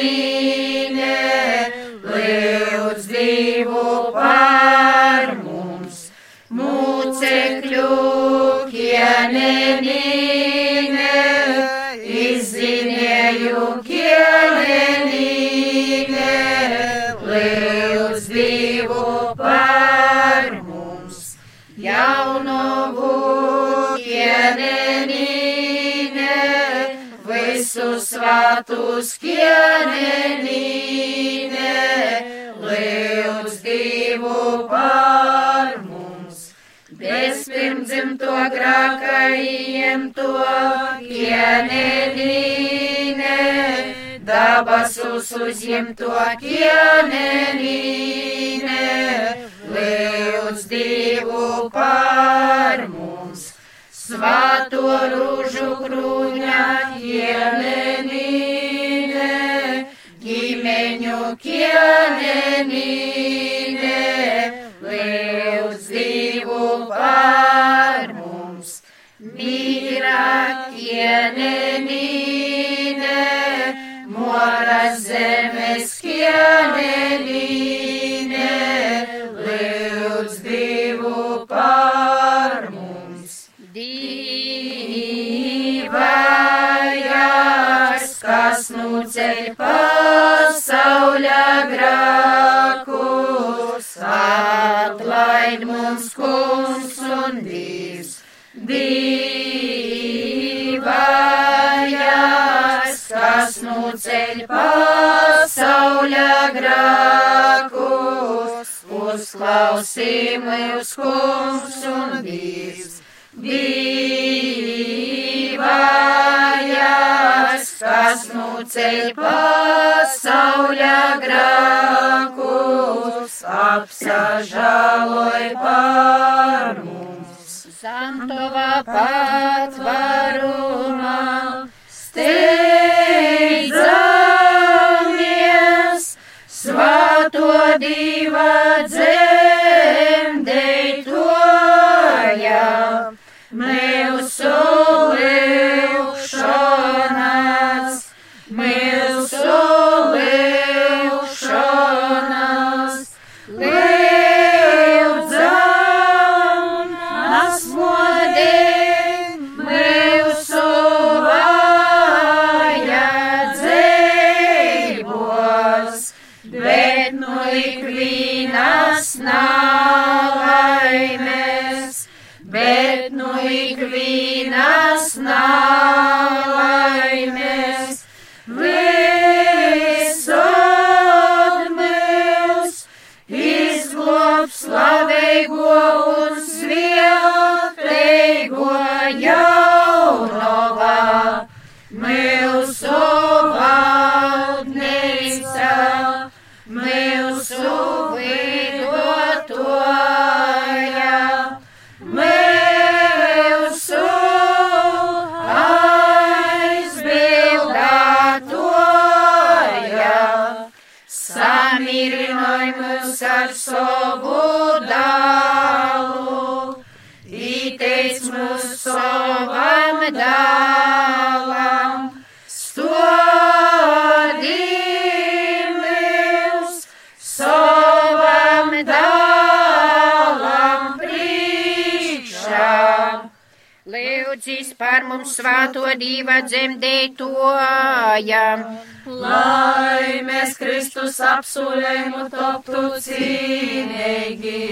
lūdz Dievu par kienenīne, izzinēju kienenīne, lūdz Dievu par mums, jaunovu kienenīne, visu svētus kienenīne, lūdz Dievu par mums. Bezpirmdzimto grākajiem to kienenīne, dabasus uzņemto kienenīne, lūdz Dievu par mums. Svāto rūžu krūņā kienenīne, ģimeņu kienenīne, lūdz Dievu par mums. Mīra kienenīne, mora zemes kienenīne, lūdz Dievu par mums. Divājās, kas nu ceļ pasauļa grākus, atlaid mums kungs un dīvs. Divājās, kas nu ceļ pasauļa grākus, uzklausījumus kungs un dīvs. Divājās, kas nu ceļ pasauļa grākus, apsažāloj par mums. Santova patvarumā, Steidzamies, svāto diva dzemdētoja, mums svāto diva dzemdētojam. Lai mēs Kristus apsolējumu toptu cīnīgi.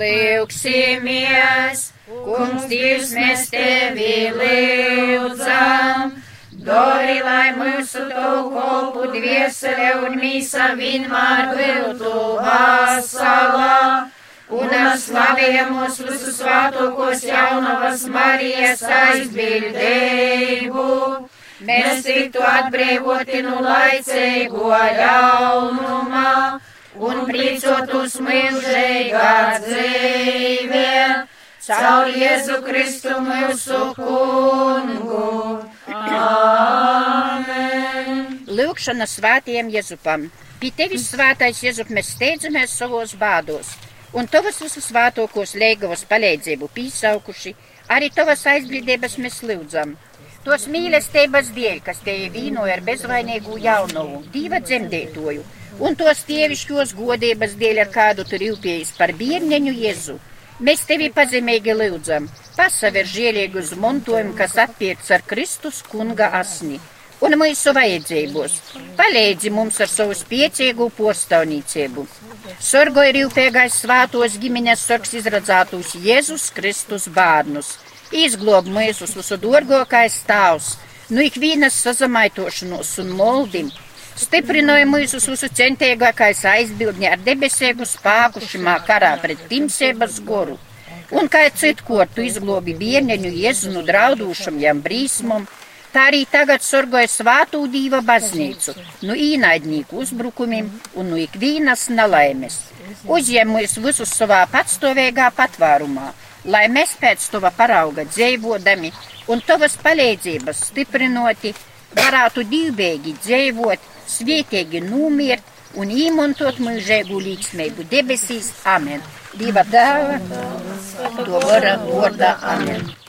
Lūksimies, kungs Dievs, mēs tevi lūdzam. Dori, lai mūsu tavu kolpu dviesele un mīsa vienmēr būtu vasala. Un ar slavējamos visus svātokos jaunavas Marijas aizbildēju. Mēs tiktu atbrīvoti no laicīgo ļaunumā un priecot uz mūžīgā dzīvē. caur Jēzu Kristu mūsu kungu. Āmen! Lūkšana svētiem Jēzupam. Pie tevis svētais Jēzup mēs steidzamies savos bādos, un tavas visus svētokos leigavos palīdzību pīsaukuši, arī tavas aizbildības mēs lūdzam. Tos mīlestības dēļ, kas te vīnoja ar bezvainīgu jaunumu, diva dzemdētoju, un tos tievišķos godības dēļ, ar kādu tur ilpējis par bērneņu Jēzu. Mēs tevi pazemīgi lūdzam, pasaver žielīgus montojumu, kas attiec ar Kristus kunga asni un mūsu vajadzībos. Palīdzi mums ar savu spēcīgu postāvniecību. Sorgo ir ilpīgais svātos ģimenes sargs izradzētus Jēzus Kristus bērnus. Izglob mūsus visu dārgākais stāvs, no ikvienas sazamaitošanos un moldim. Stiprināja mūsu visu centīgākais aizbildni ar debesīgu spēku šimā karā pret timsības goru. Un kā citkot tu izglobi bērneņu Jēzu no draudūšam jam brīsmam, Tā arī tagad sorgoja svātū dīva baznīcu, no īnaidnieku uzbrukumiem un no ikvienas nelaimes. Uzņem mūs visus savā patstāvīgā patvērumā, lai mēs pēc tava parauga dzīvodami un tavas palīdzības stiprinoti varētu divbēgi dzīvot, svietīgi numirt un īmontot mūžēgu līdzsmēgu debesīs. Amen. Dieva dēla, to vara vārdā. Amen.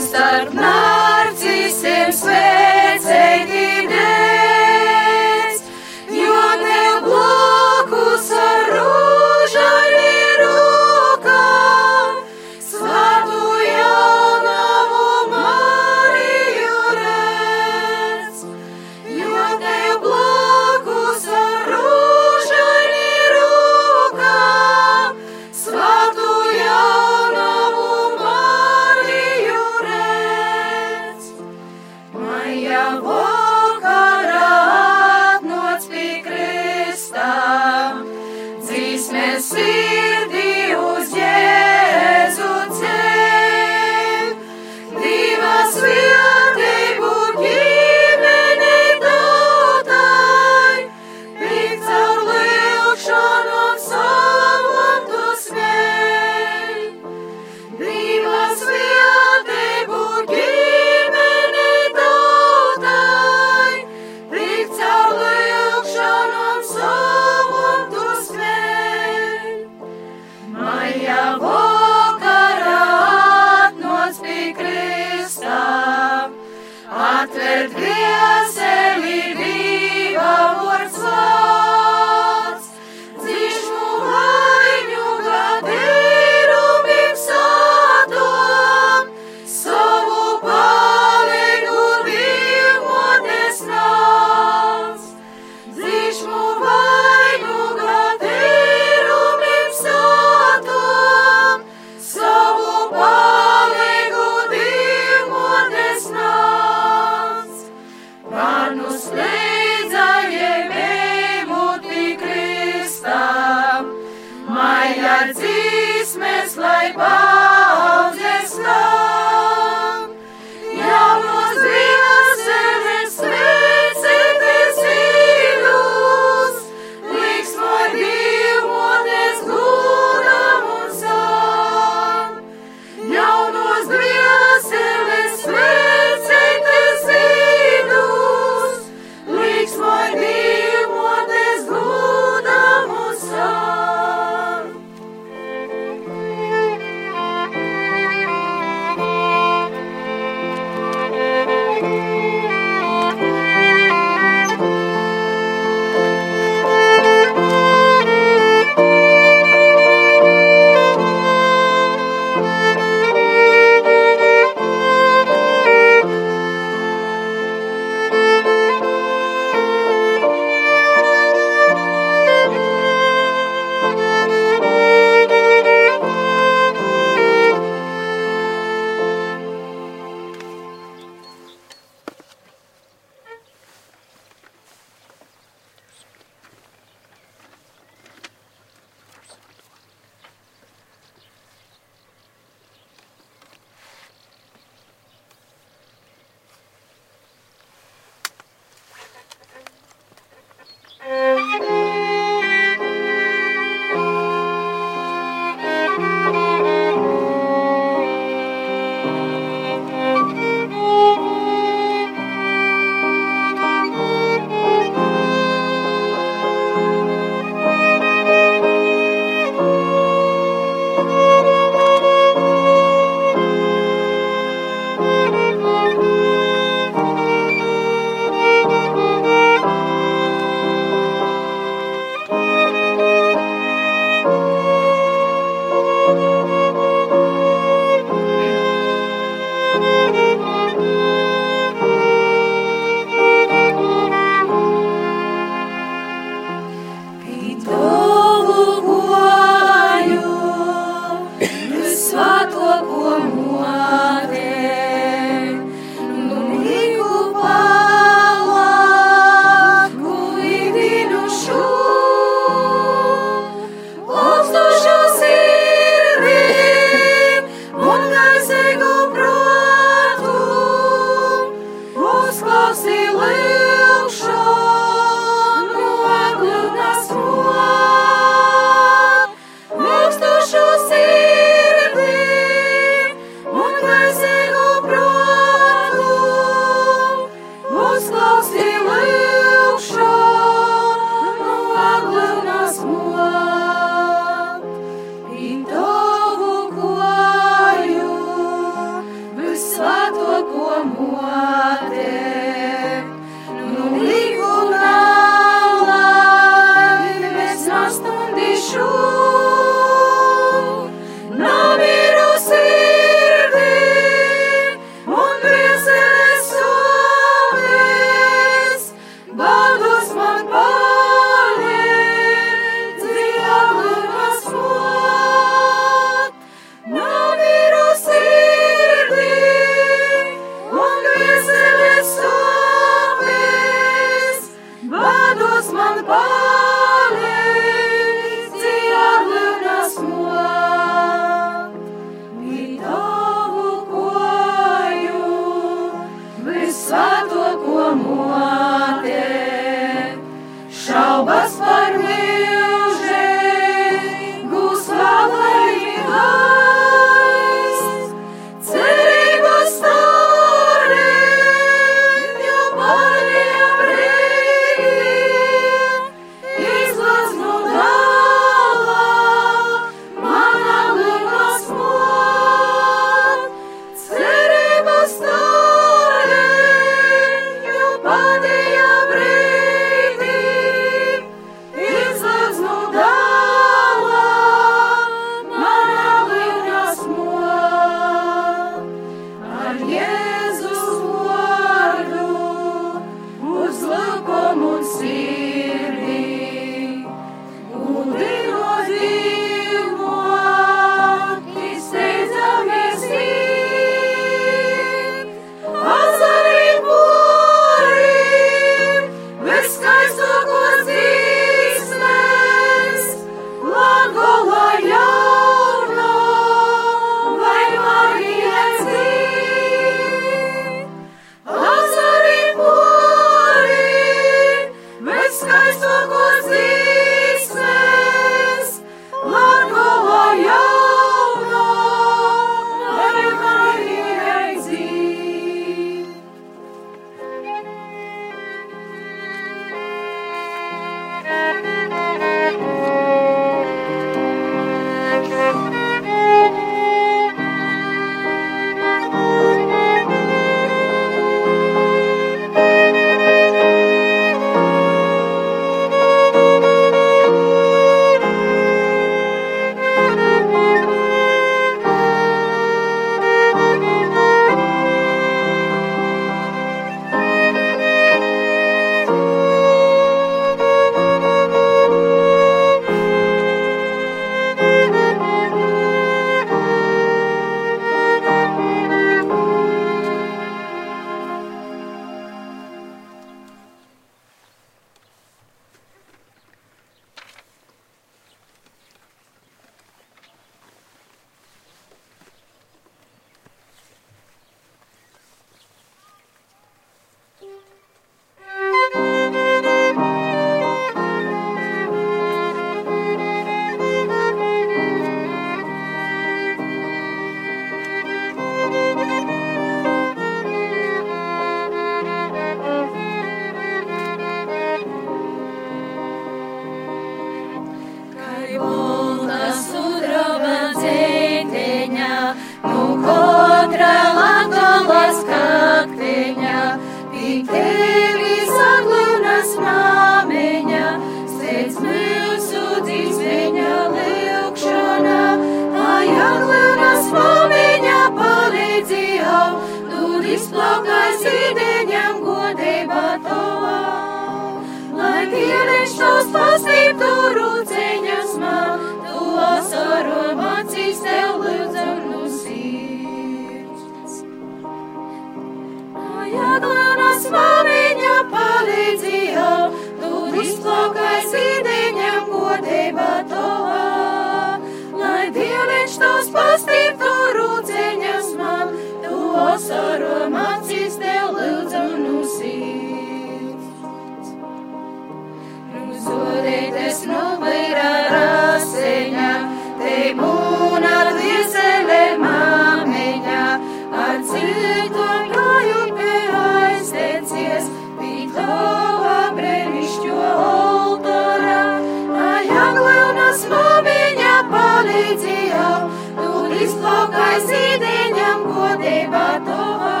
Izplaukais īdeņam godībā tovā,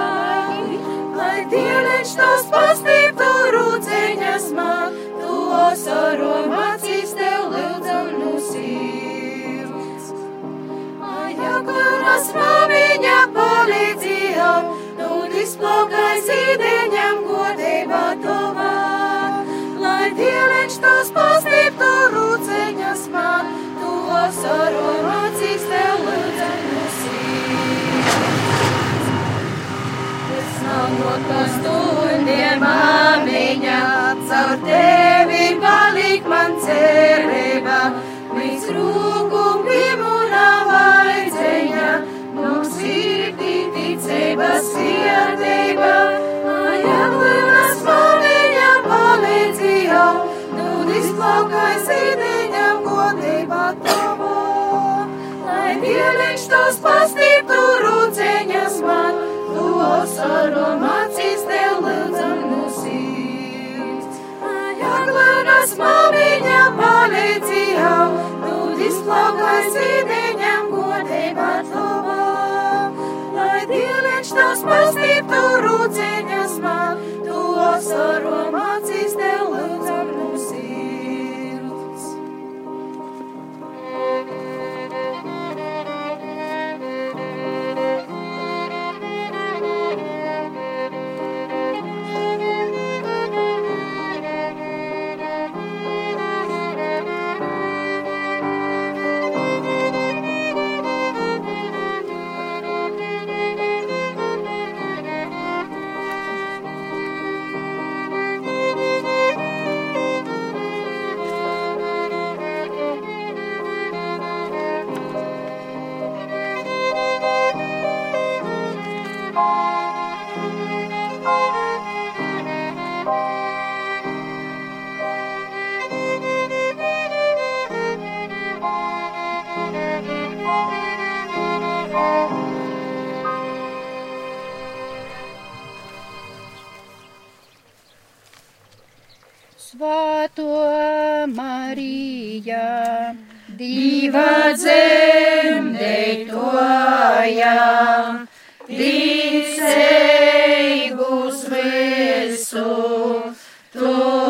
lai dieniņš tos pastītu rūceņas man, tu asaru mācīs tev lūdzam no sirds. Ai, akuras māmiņa palīdzīja, tu izplaukais īdeņam godībā tovā, lai dieniņš tos pastītu rūceņas man, tu asaru mācīs Tos stundiem māmiņa, caur tevi palik man cerība, līdz rūkum piemunā vajadzeņa, mums sirdī ticība, sirdība, ajālinas māmiņa palīdzīja, tu izplaukais īdeņam godībā tavā, lai dieniņš tos pastītu rūceņas man, tu asaru mācīs tev lūdzam no sirds. Jaglanas māmiņa palīdzīja, tu izplaukais īdeņam godībā tavā. Lai dieniņš tos pastītu rūceņas man, tu asaru mācīs tev lūdzam Svēto Marija, Diva dzemdētoja, ticēgus visu, tu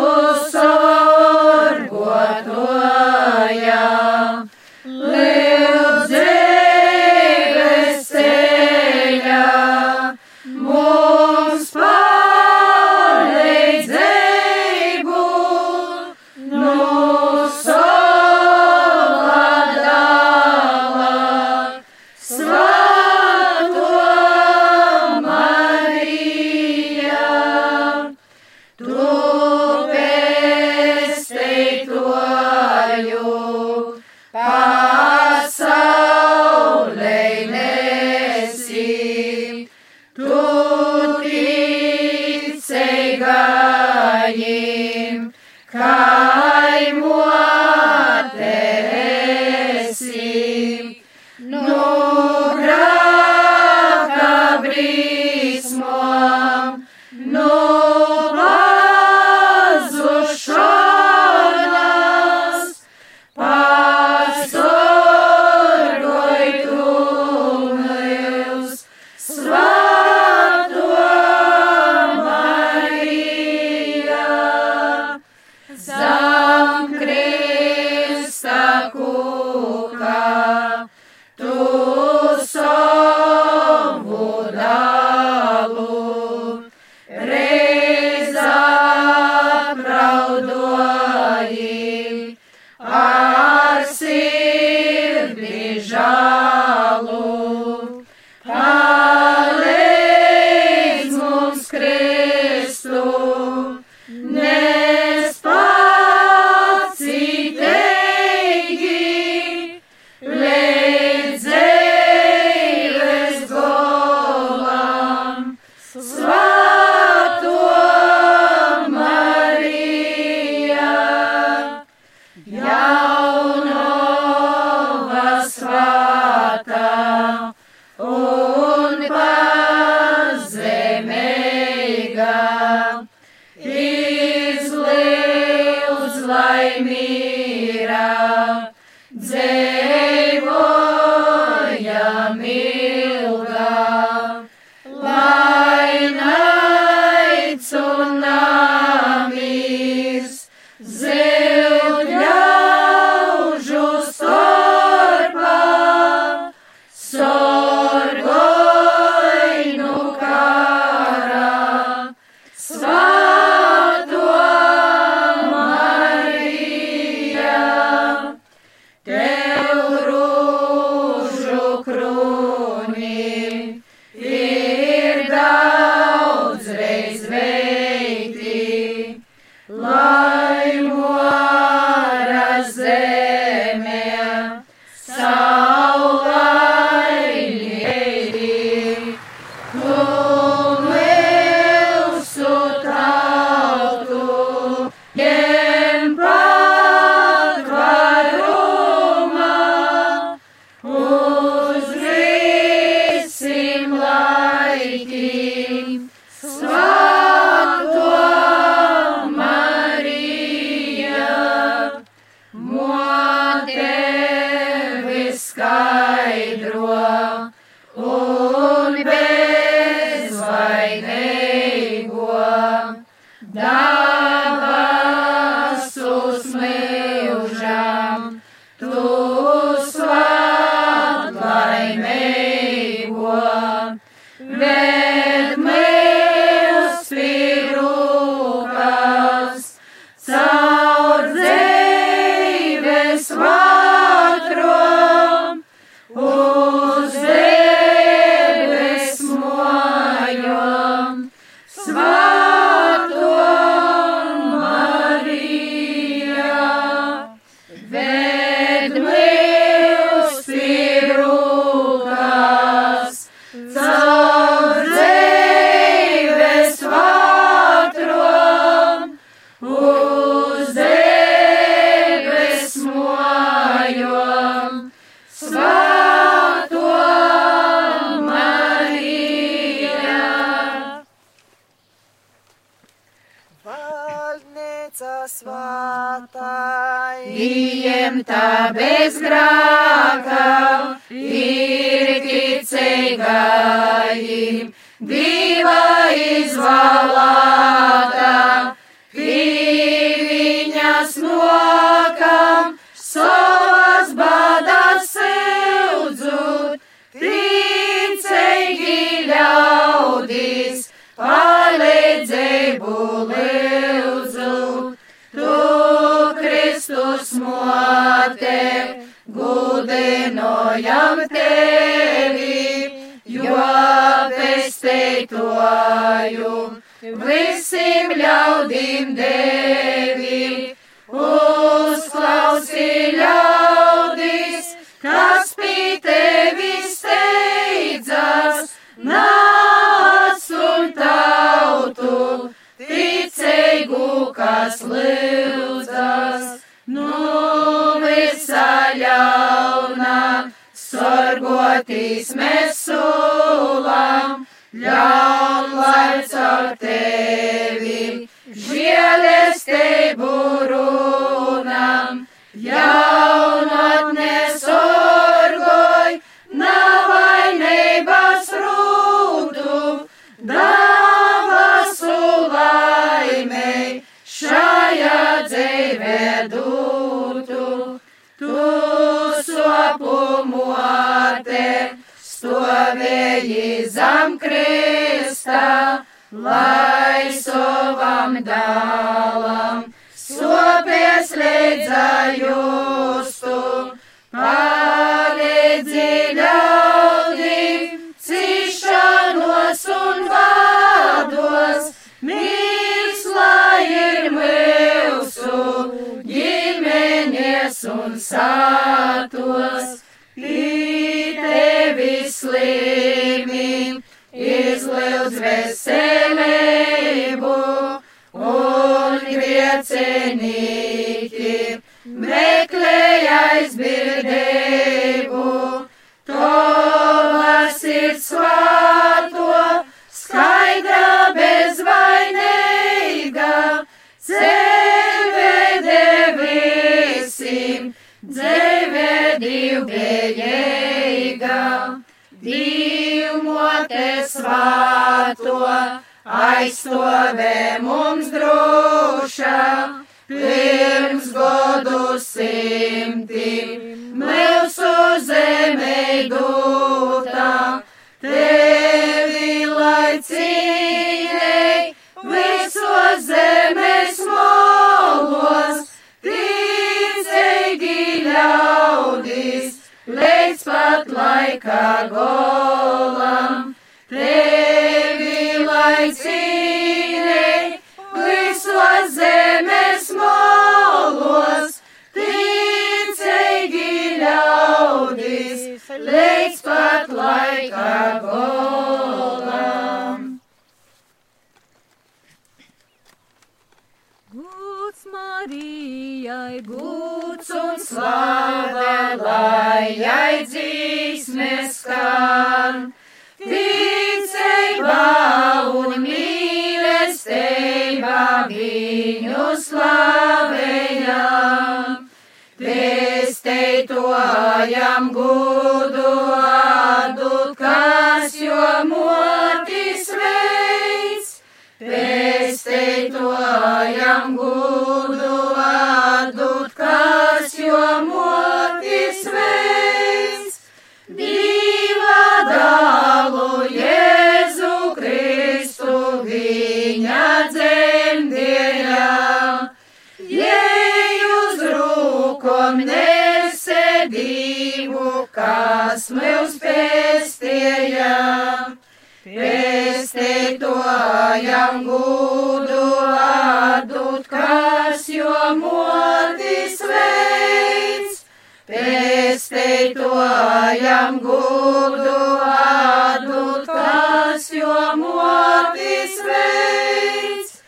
nesēdību, kas mūs pestēja. Pestētojam gudu atdut, kas jo motis veids. Pestētojam gudu atdut, kas jo motis veids.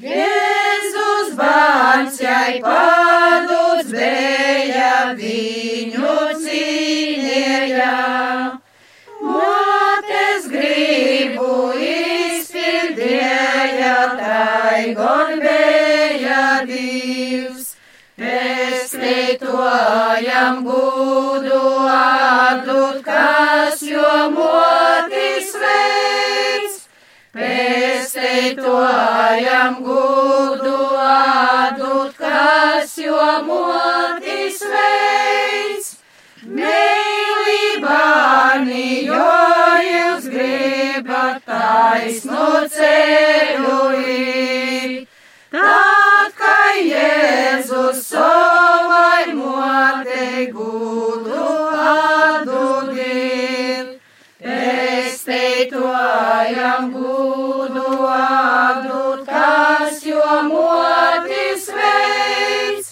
Jēzus bērns jai bija, viņu cīnīja. Motes gribu izpildīja, tai gon bija divs. Pestētojam gudu atdut, kas jo motis veids. Pestētojam gudu atdut, kas jo motis veids. Mīlībāni, jo jūs gribat taisnu ceļu. Tad, kā Jēzus savai motei gudu atdudīt, pesteitojam gudu atdūt, kas jo motis veids.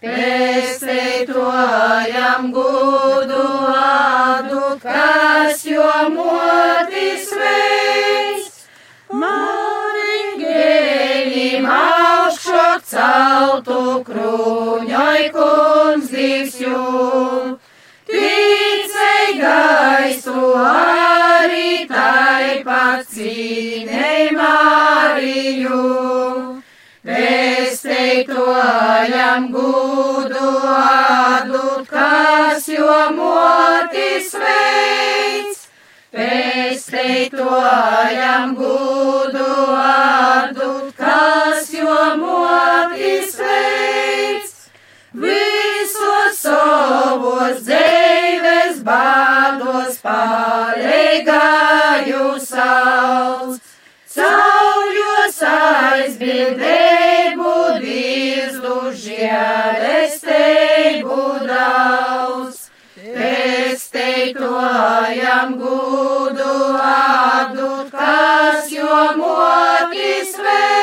Pesteitojam gudu celtu krūņai divs jū. Ticei gaisu arī tai pacīnei Mariju. Pesteitojam gudu atdūt, kas jo motis veids. Pesteitojam gudu atdūt, kas jo motis veids. Visos savos dzīves bādos pārēgāju sauc. Caurjos aizbildēju dīzdu žēlestību daudz. Pesteitojam gudu atdūt, kas jo motis veids.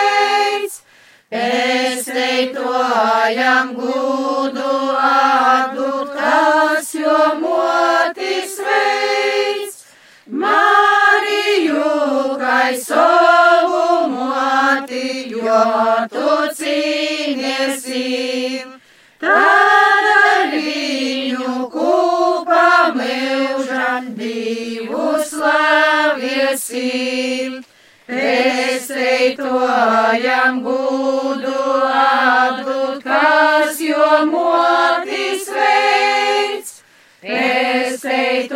Pesteitojam gudu atdūt, kas jo motis veids. Mariju, kai savu moti, jo tu cīniesi. Tad viņu kopā mūžam divu slaviesi. Pēceitojam gudu atdot, kas jo motis veids. Pēceitojam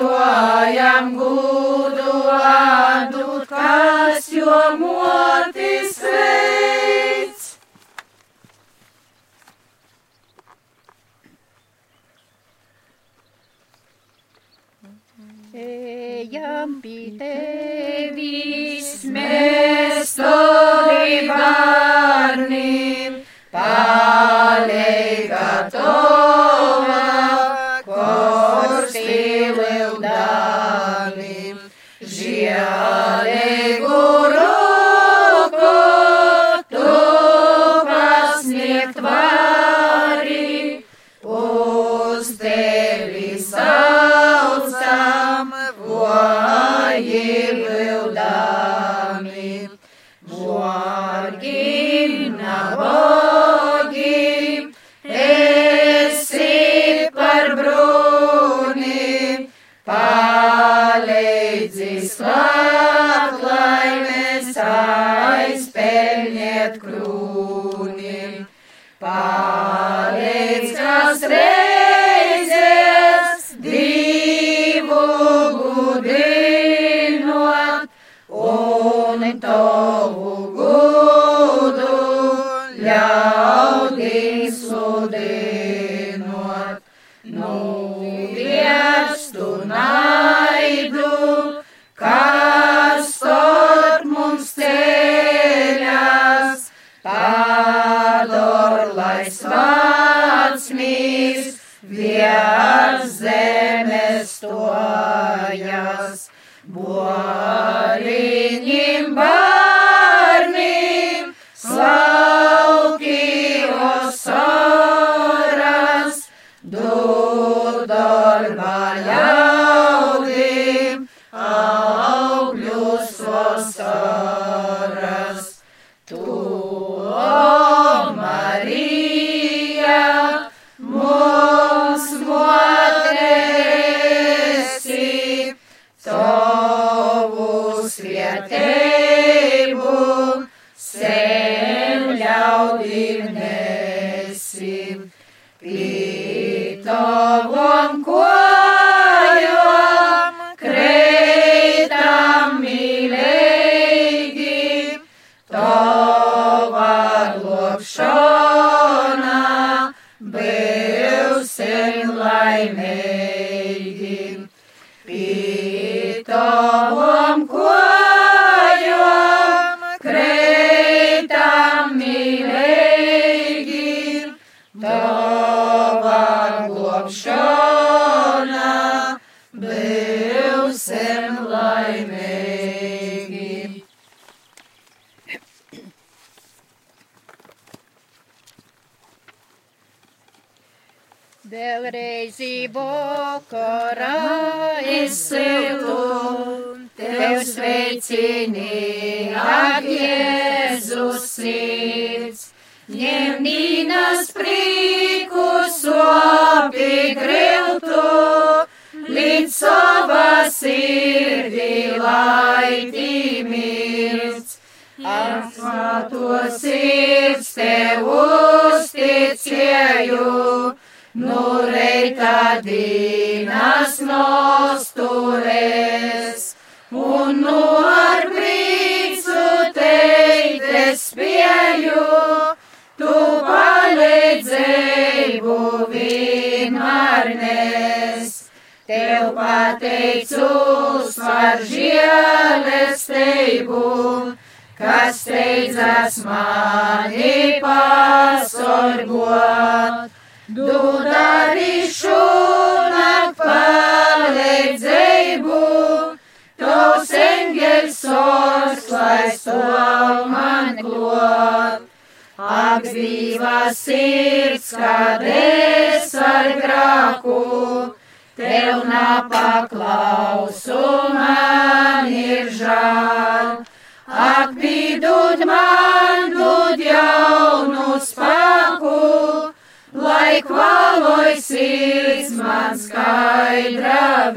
gudu atdot, kas jo motis veids. Ejam pie tevis, mēs tavi bērni, palīgā tavi.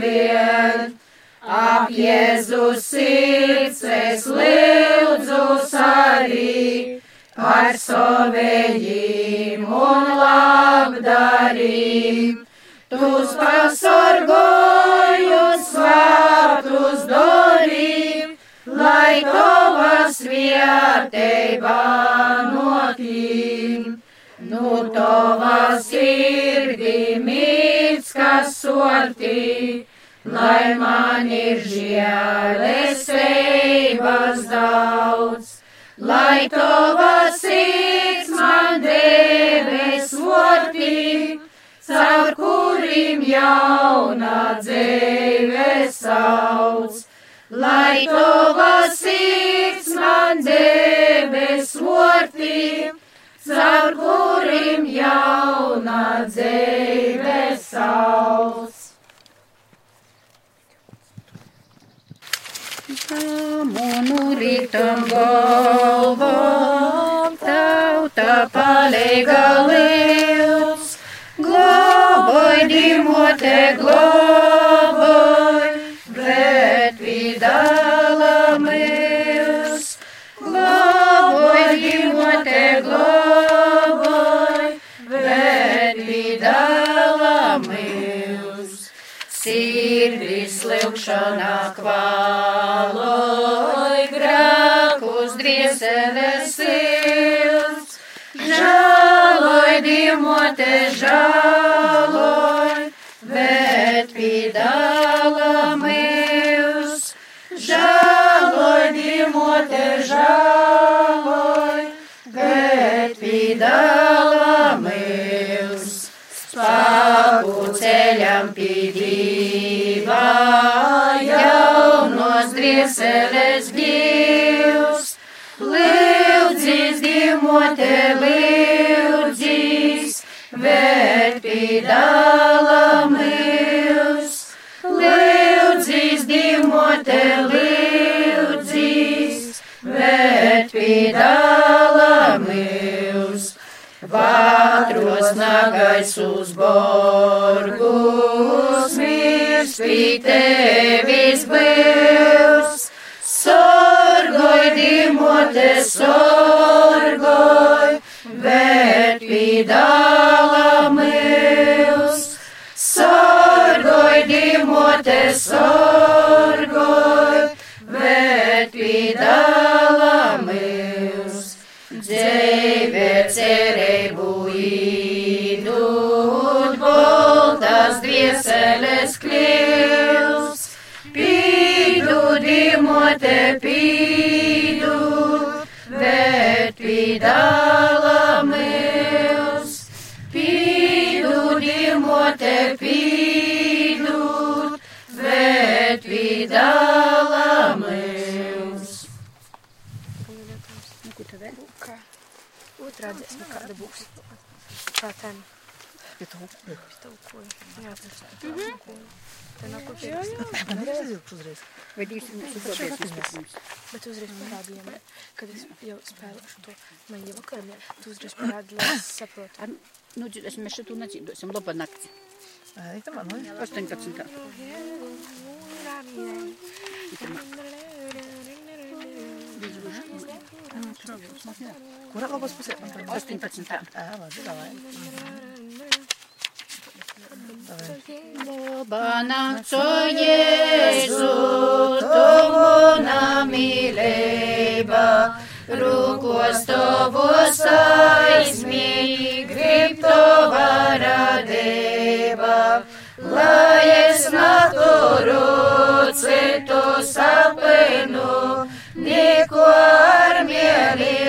vien. Ap Jēzus sirds es lūdzu arī par savējiem un labdarīm. Tus pasargoju svētus dorīm, lai tava svētība notīm. Nu tava sirdīm kas sortī, lai man ir žēlestības daudz. Lai tova sirds man debes vortī, caur kurim jauna dzīve sauc. Lai tova sirds man debes vortī, caur kurim jauna dzīve sauc. Mūnu rītam galvam tauta palīga liels, globoj dimote globoj, lūkšanā kvaloj, grākus drieseles silts. Žāloj, diemote, žāloj, bet pīdāla mēs. Žāloj, diemote, žāloj, bet pīdāla mēs. Spāku ceļam pīdībā, jaunos drieseles gīvs. Lūdzīs, diemote, lūdzīs, bet pīdāla mēs. Lūdzīs, diemote, lūdzīs, bet pīdāla mēs. Vātros nagais uz borgus, pie tevis būs. Sorgoj, dimote, sorgoj, bet pīdāla mēs. Sorgoj, dimote, sorgoj, bet pīdāla pīdāla mēs. Pīdu, dimote, pīdu, bet pīdāla mēs. Otrā dziesma kāda būs? Kā ten? Pie tā upuri. Pie tā upuri. Jā, tas Mhm. Tā nav ko Jā, jā. Man ir aizjūgs uzreiz. Vai divas minūtes vispirms? Bet uzreiz parādījām, kad es jau spēlēšu to man jau vakaram, ja tu uzreiz parādi, lai es saprotu. Nu, es mēs šeit nedzīvosim. Laba nakts. Ai, tā man ir. 18. Kurā labas pusē? 18. Ā, labi, davai. Laba nakts, o Jēzu, tu mana mīlība, rūkos tavos aizmī, grib tava radība, lai es naturu citu sapinu, neko ar mieli,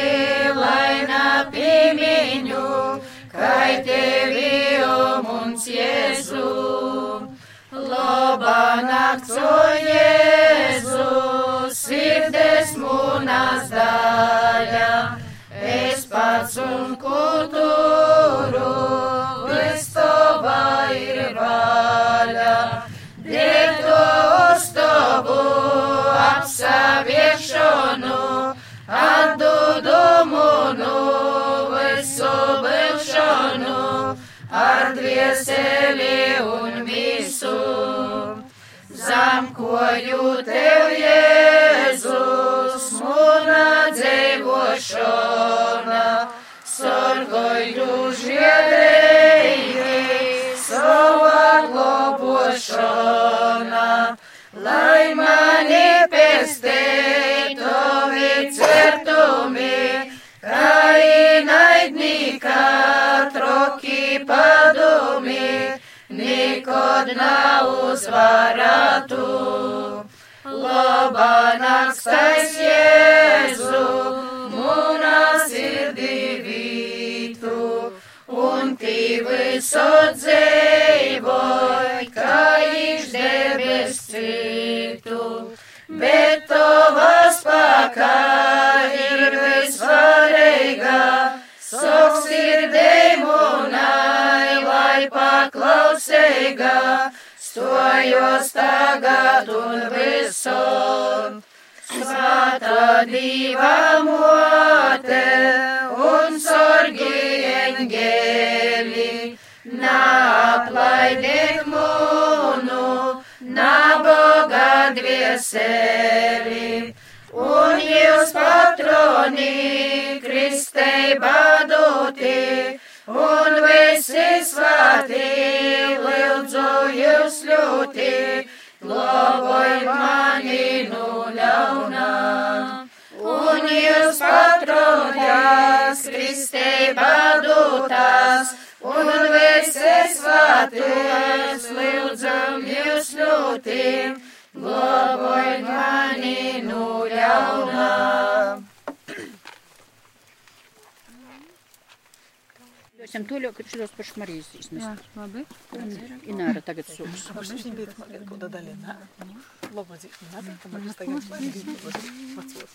Loba nakts, o Jēzu, sirdes mūnas daļa, es pats un kultūru, viss tava ir vaļa. Dēļ to uz tavu apsaviešanu, atdodumu nu visu vilšanu, ar dvieseli un visu. Zamkoju tev, Jēzus, mūna dzīvošana, sorgoju žiedēji, savā globošana, lai mani pestē, to vicertu padumi, kā inaidnika nav uzvarētu. Labā nakstais Jēzu, mūna sirdī vītu, un tī visu dzīvoj, kā iš debes citu. Bet tavas spēkā ir visvarīga, sok sirdī mūnai, lai paklausīga stojos tagad un visur. Svētā diva mote un sorgi eņģēli, nāplaidiet mūnu, naboga dvieseli. Un jūs patroni, Kristei badoti, un visi svētī lūdzu jūs ļoti, glāboj mani no ļaunā. Un jūs patroņās, Kristē badūtās, un visi svētīs lūdzam jūs ļoti, Globoid mani nuliauna. Sem tūlio krikščios pašmarys izmest. Labai. Inara tagad sūks. Aš nebėt, kad kuda dalina. Labai zik, nada, tam aš tagad matsuos.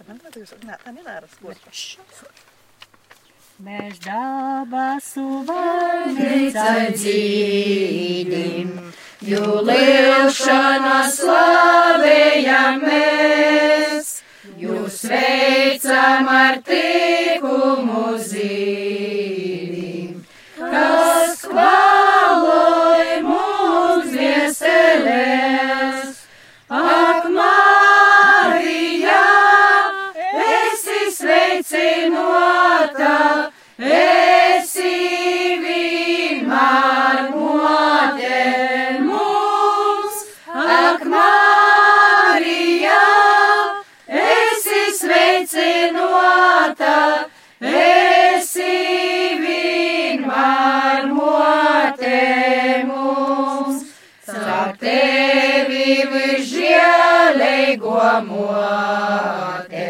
Pamėntate, jūs, ne, ten Inara skūrė. Mēs dabasu Veicai dzīdim, jo lielšanā slavējam mēs, jūs veicam ar tikumu zīdim, kas kvaloj visžēlīgo mote,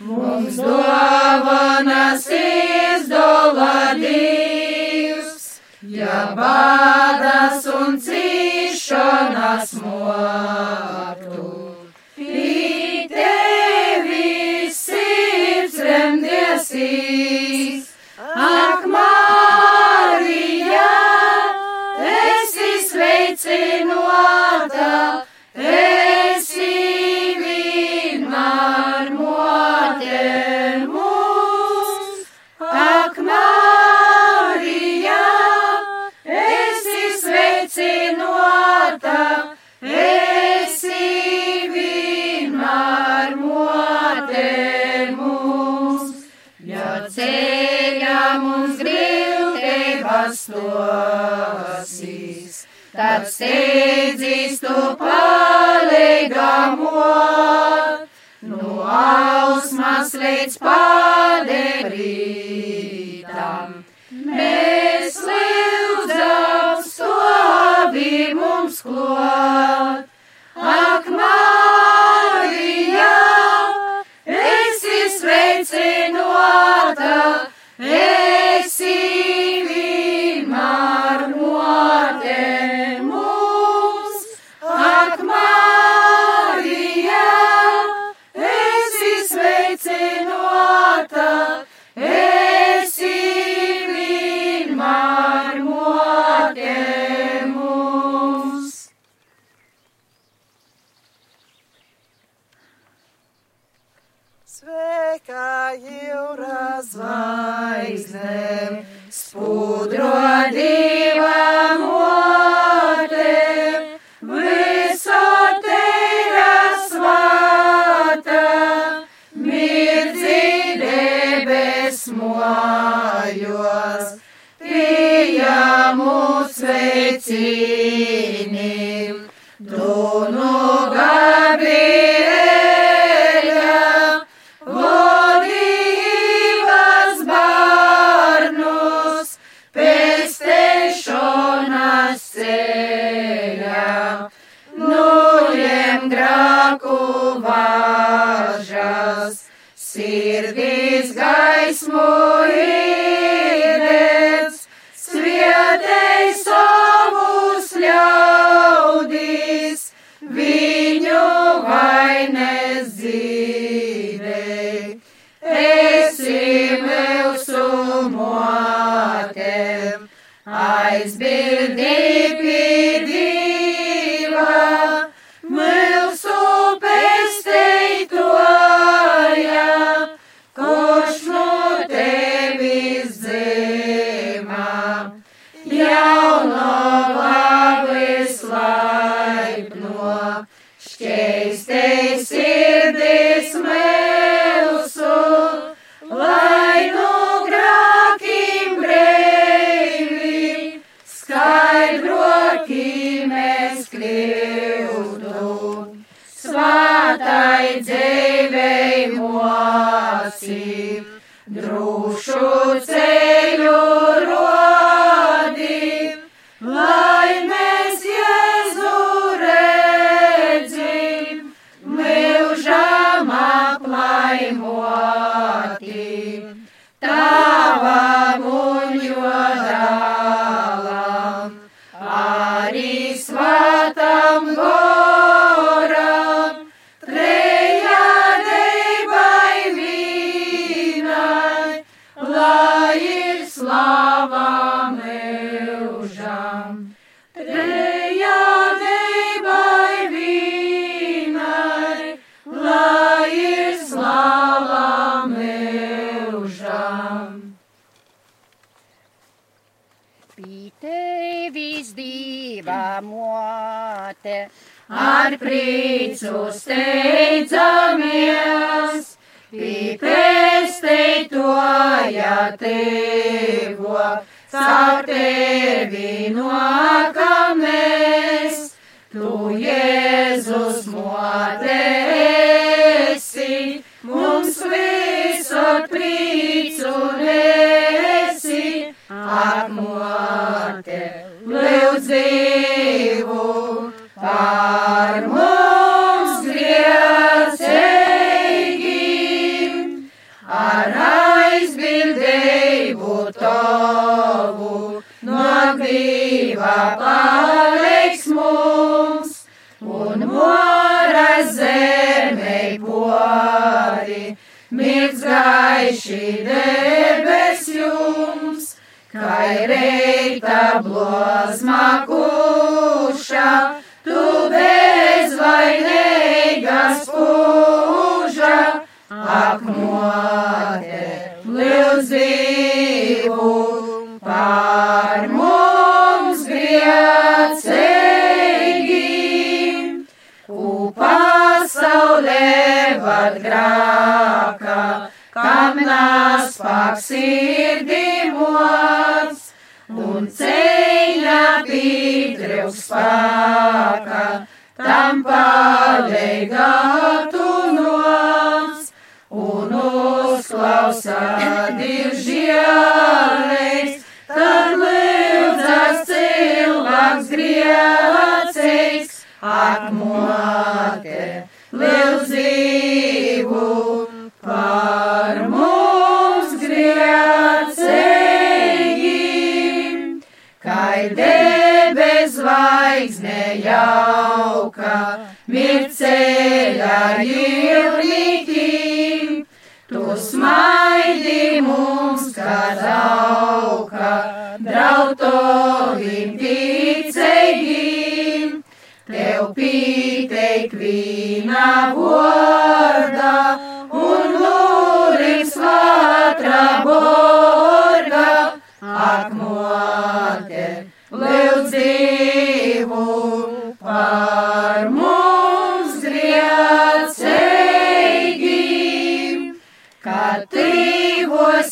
mums dāvanas izdala Dievs, ja bādas un cīšanas motu. Pie tevi sirds remdiesīs, stosīs, tad steidzīs tu palīgamot, no ausmas līdz padebrītam. Mēs lūdzam stovi mums klāt, ak, Marija, esi sveicinota, mote, Ar prieku steidzamies, pīpēsteitoja tevo, caur tevi nokāmies, tu Jēzus motesi, mums visur prieku nesi, ak mote, lūdz dzīvu par mums grēcīgiem, ar aizbildību tavu, no grīva paliks mums, un mora zemei pori, mirds gaiši debes jums, kai reita blozma kuša, tu bezvainīgas pūža, akmote, dzīvu par mums grēcīgiem, ku pasaulē vad grāka, kam nas pak sirdīmots, un ceļā pītreuks spāka, tam palīgā tu nots, un uzklausā divžielēs, tad lūdzas cilvēks grēcīgs, akmote, lūdz zvaigzne jauka, mirceļa jūrītīm, tu smaidi mums, kad auka, drautovim ticīgiem, tev pīteik vīna vorda, un lūrim svātra borga, akmote, lūdz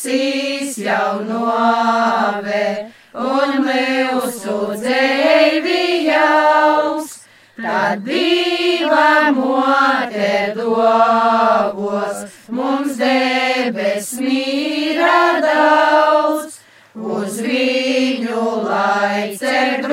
tīvosīs jau nove, un mūsu dzēvi jaus, tad diva mote dovos, mums debes mīra daudz, uz viņu lai cer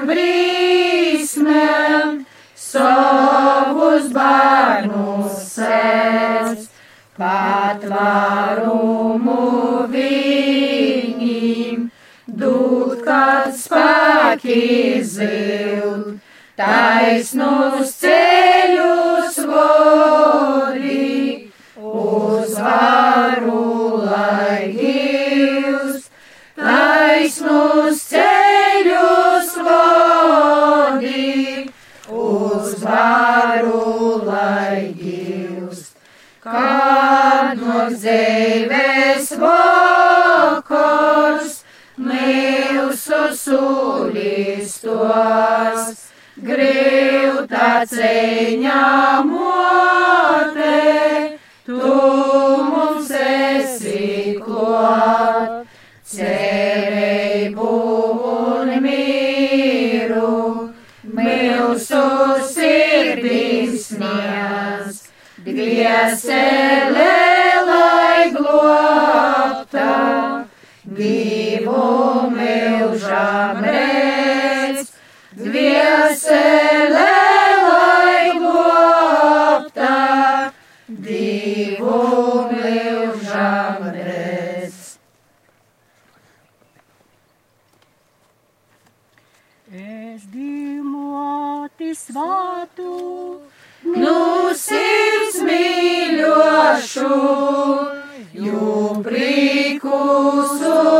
dievam brīsmēm savus bērnus sēs, patvarumu viņiem, dūt kāds spēki zild, taisnus ceļ. dzīves vokors, mūsu sulistos, grūta ceņā mote, tu mums esi klāt, cerību un mīru, mūsu sirdīs sniedz, dvieselē. priekšu, jums prieku sūdzību.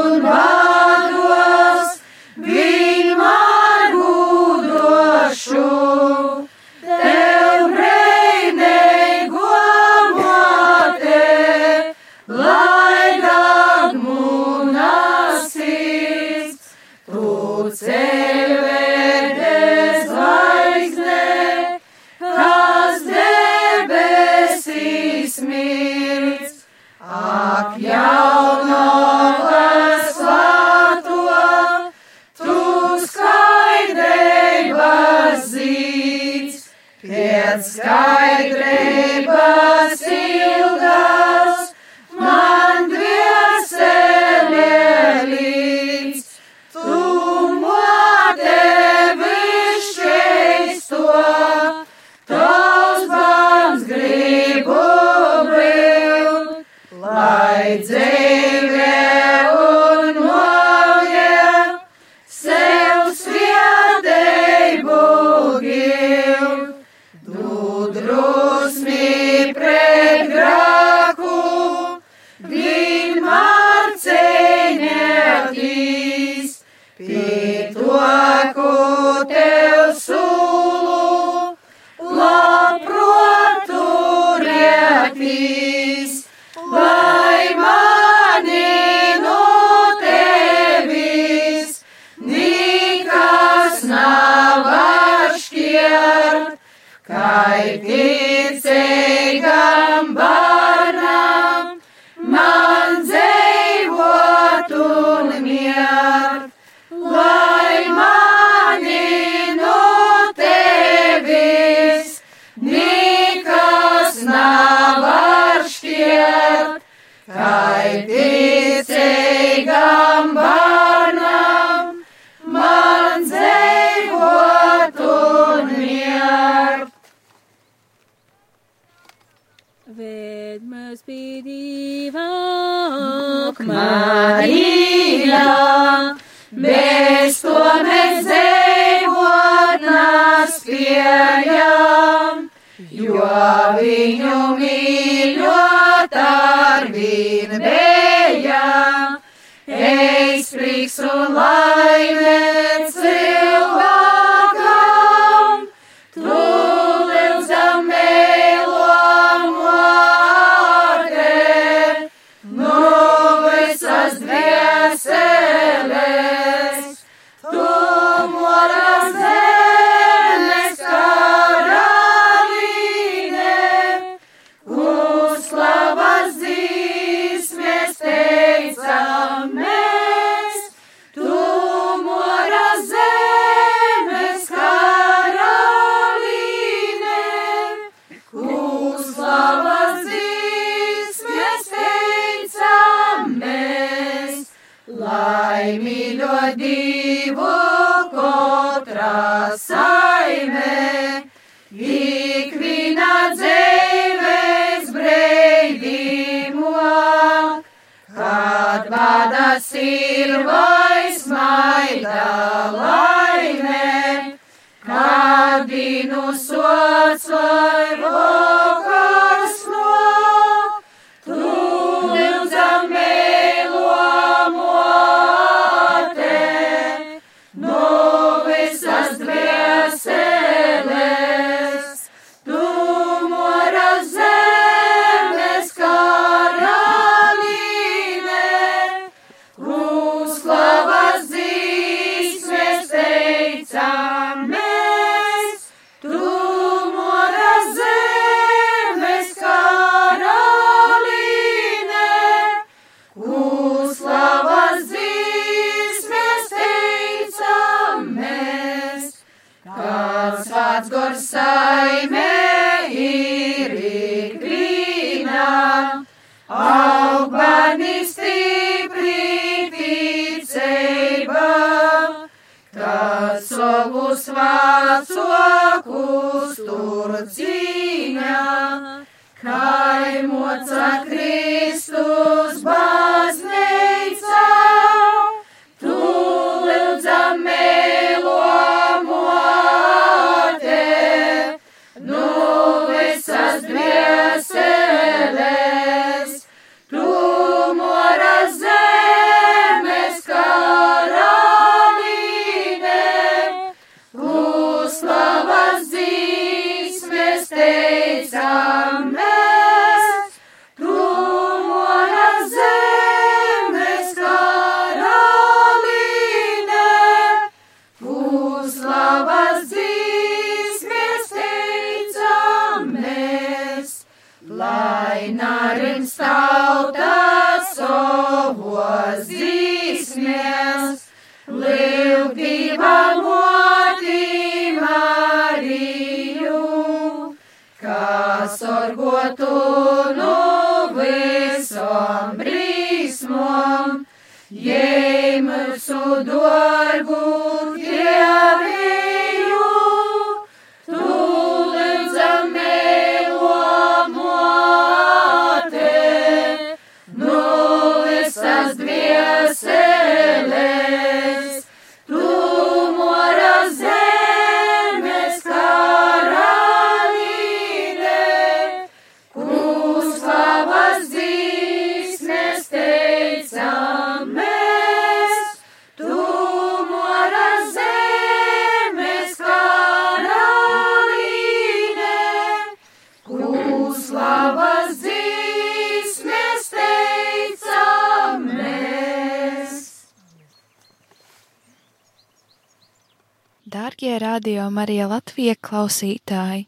Klausītāji!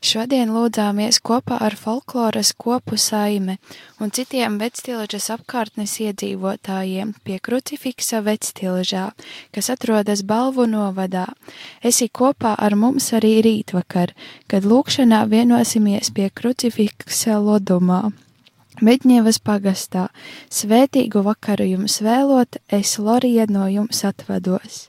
Šodien lūdzāmies kopā ar folkloras kopu saime un citiem vectilžas apkārtnes iedzīvotājiem pie krucifiksa vectilžā, kas atrodas Balvu novadā. Esi kopā ar mums arī rītvakar, kad lūkšanā vienosimies pie krucifiksa lodumā. Medņevas pagastā, svētīgu vakaru jums vēlot, es Lorija no jums atvados.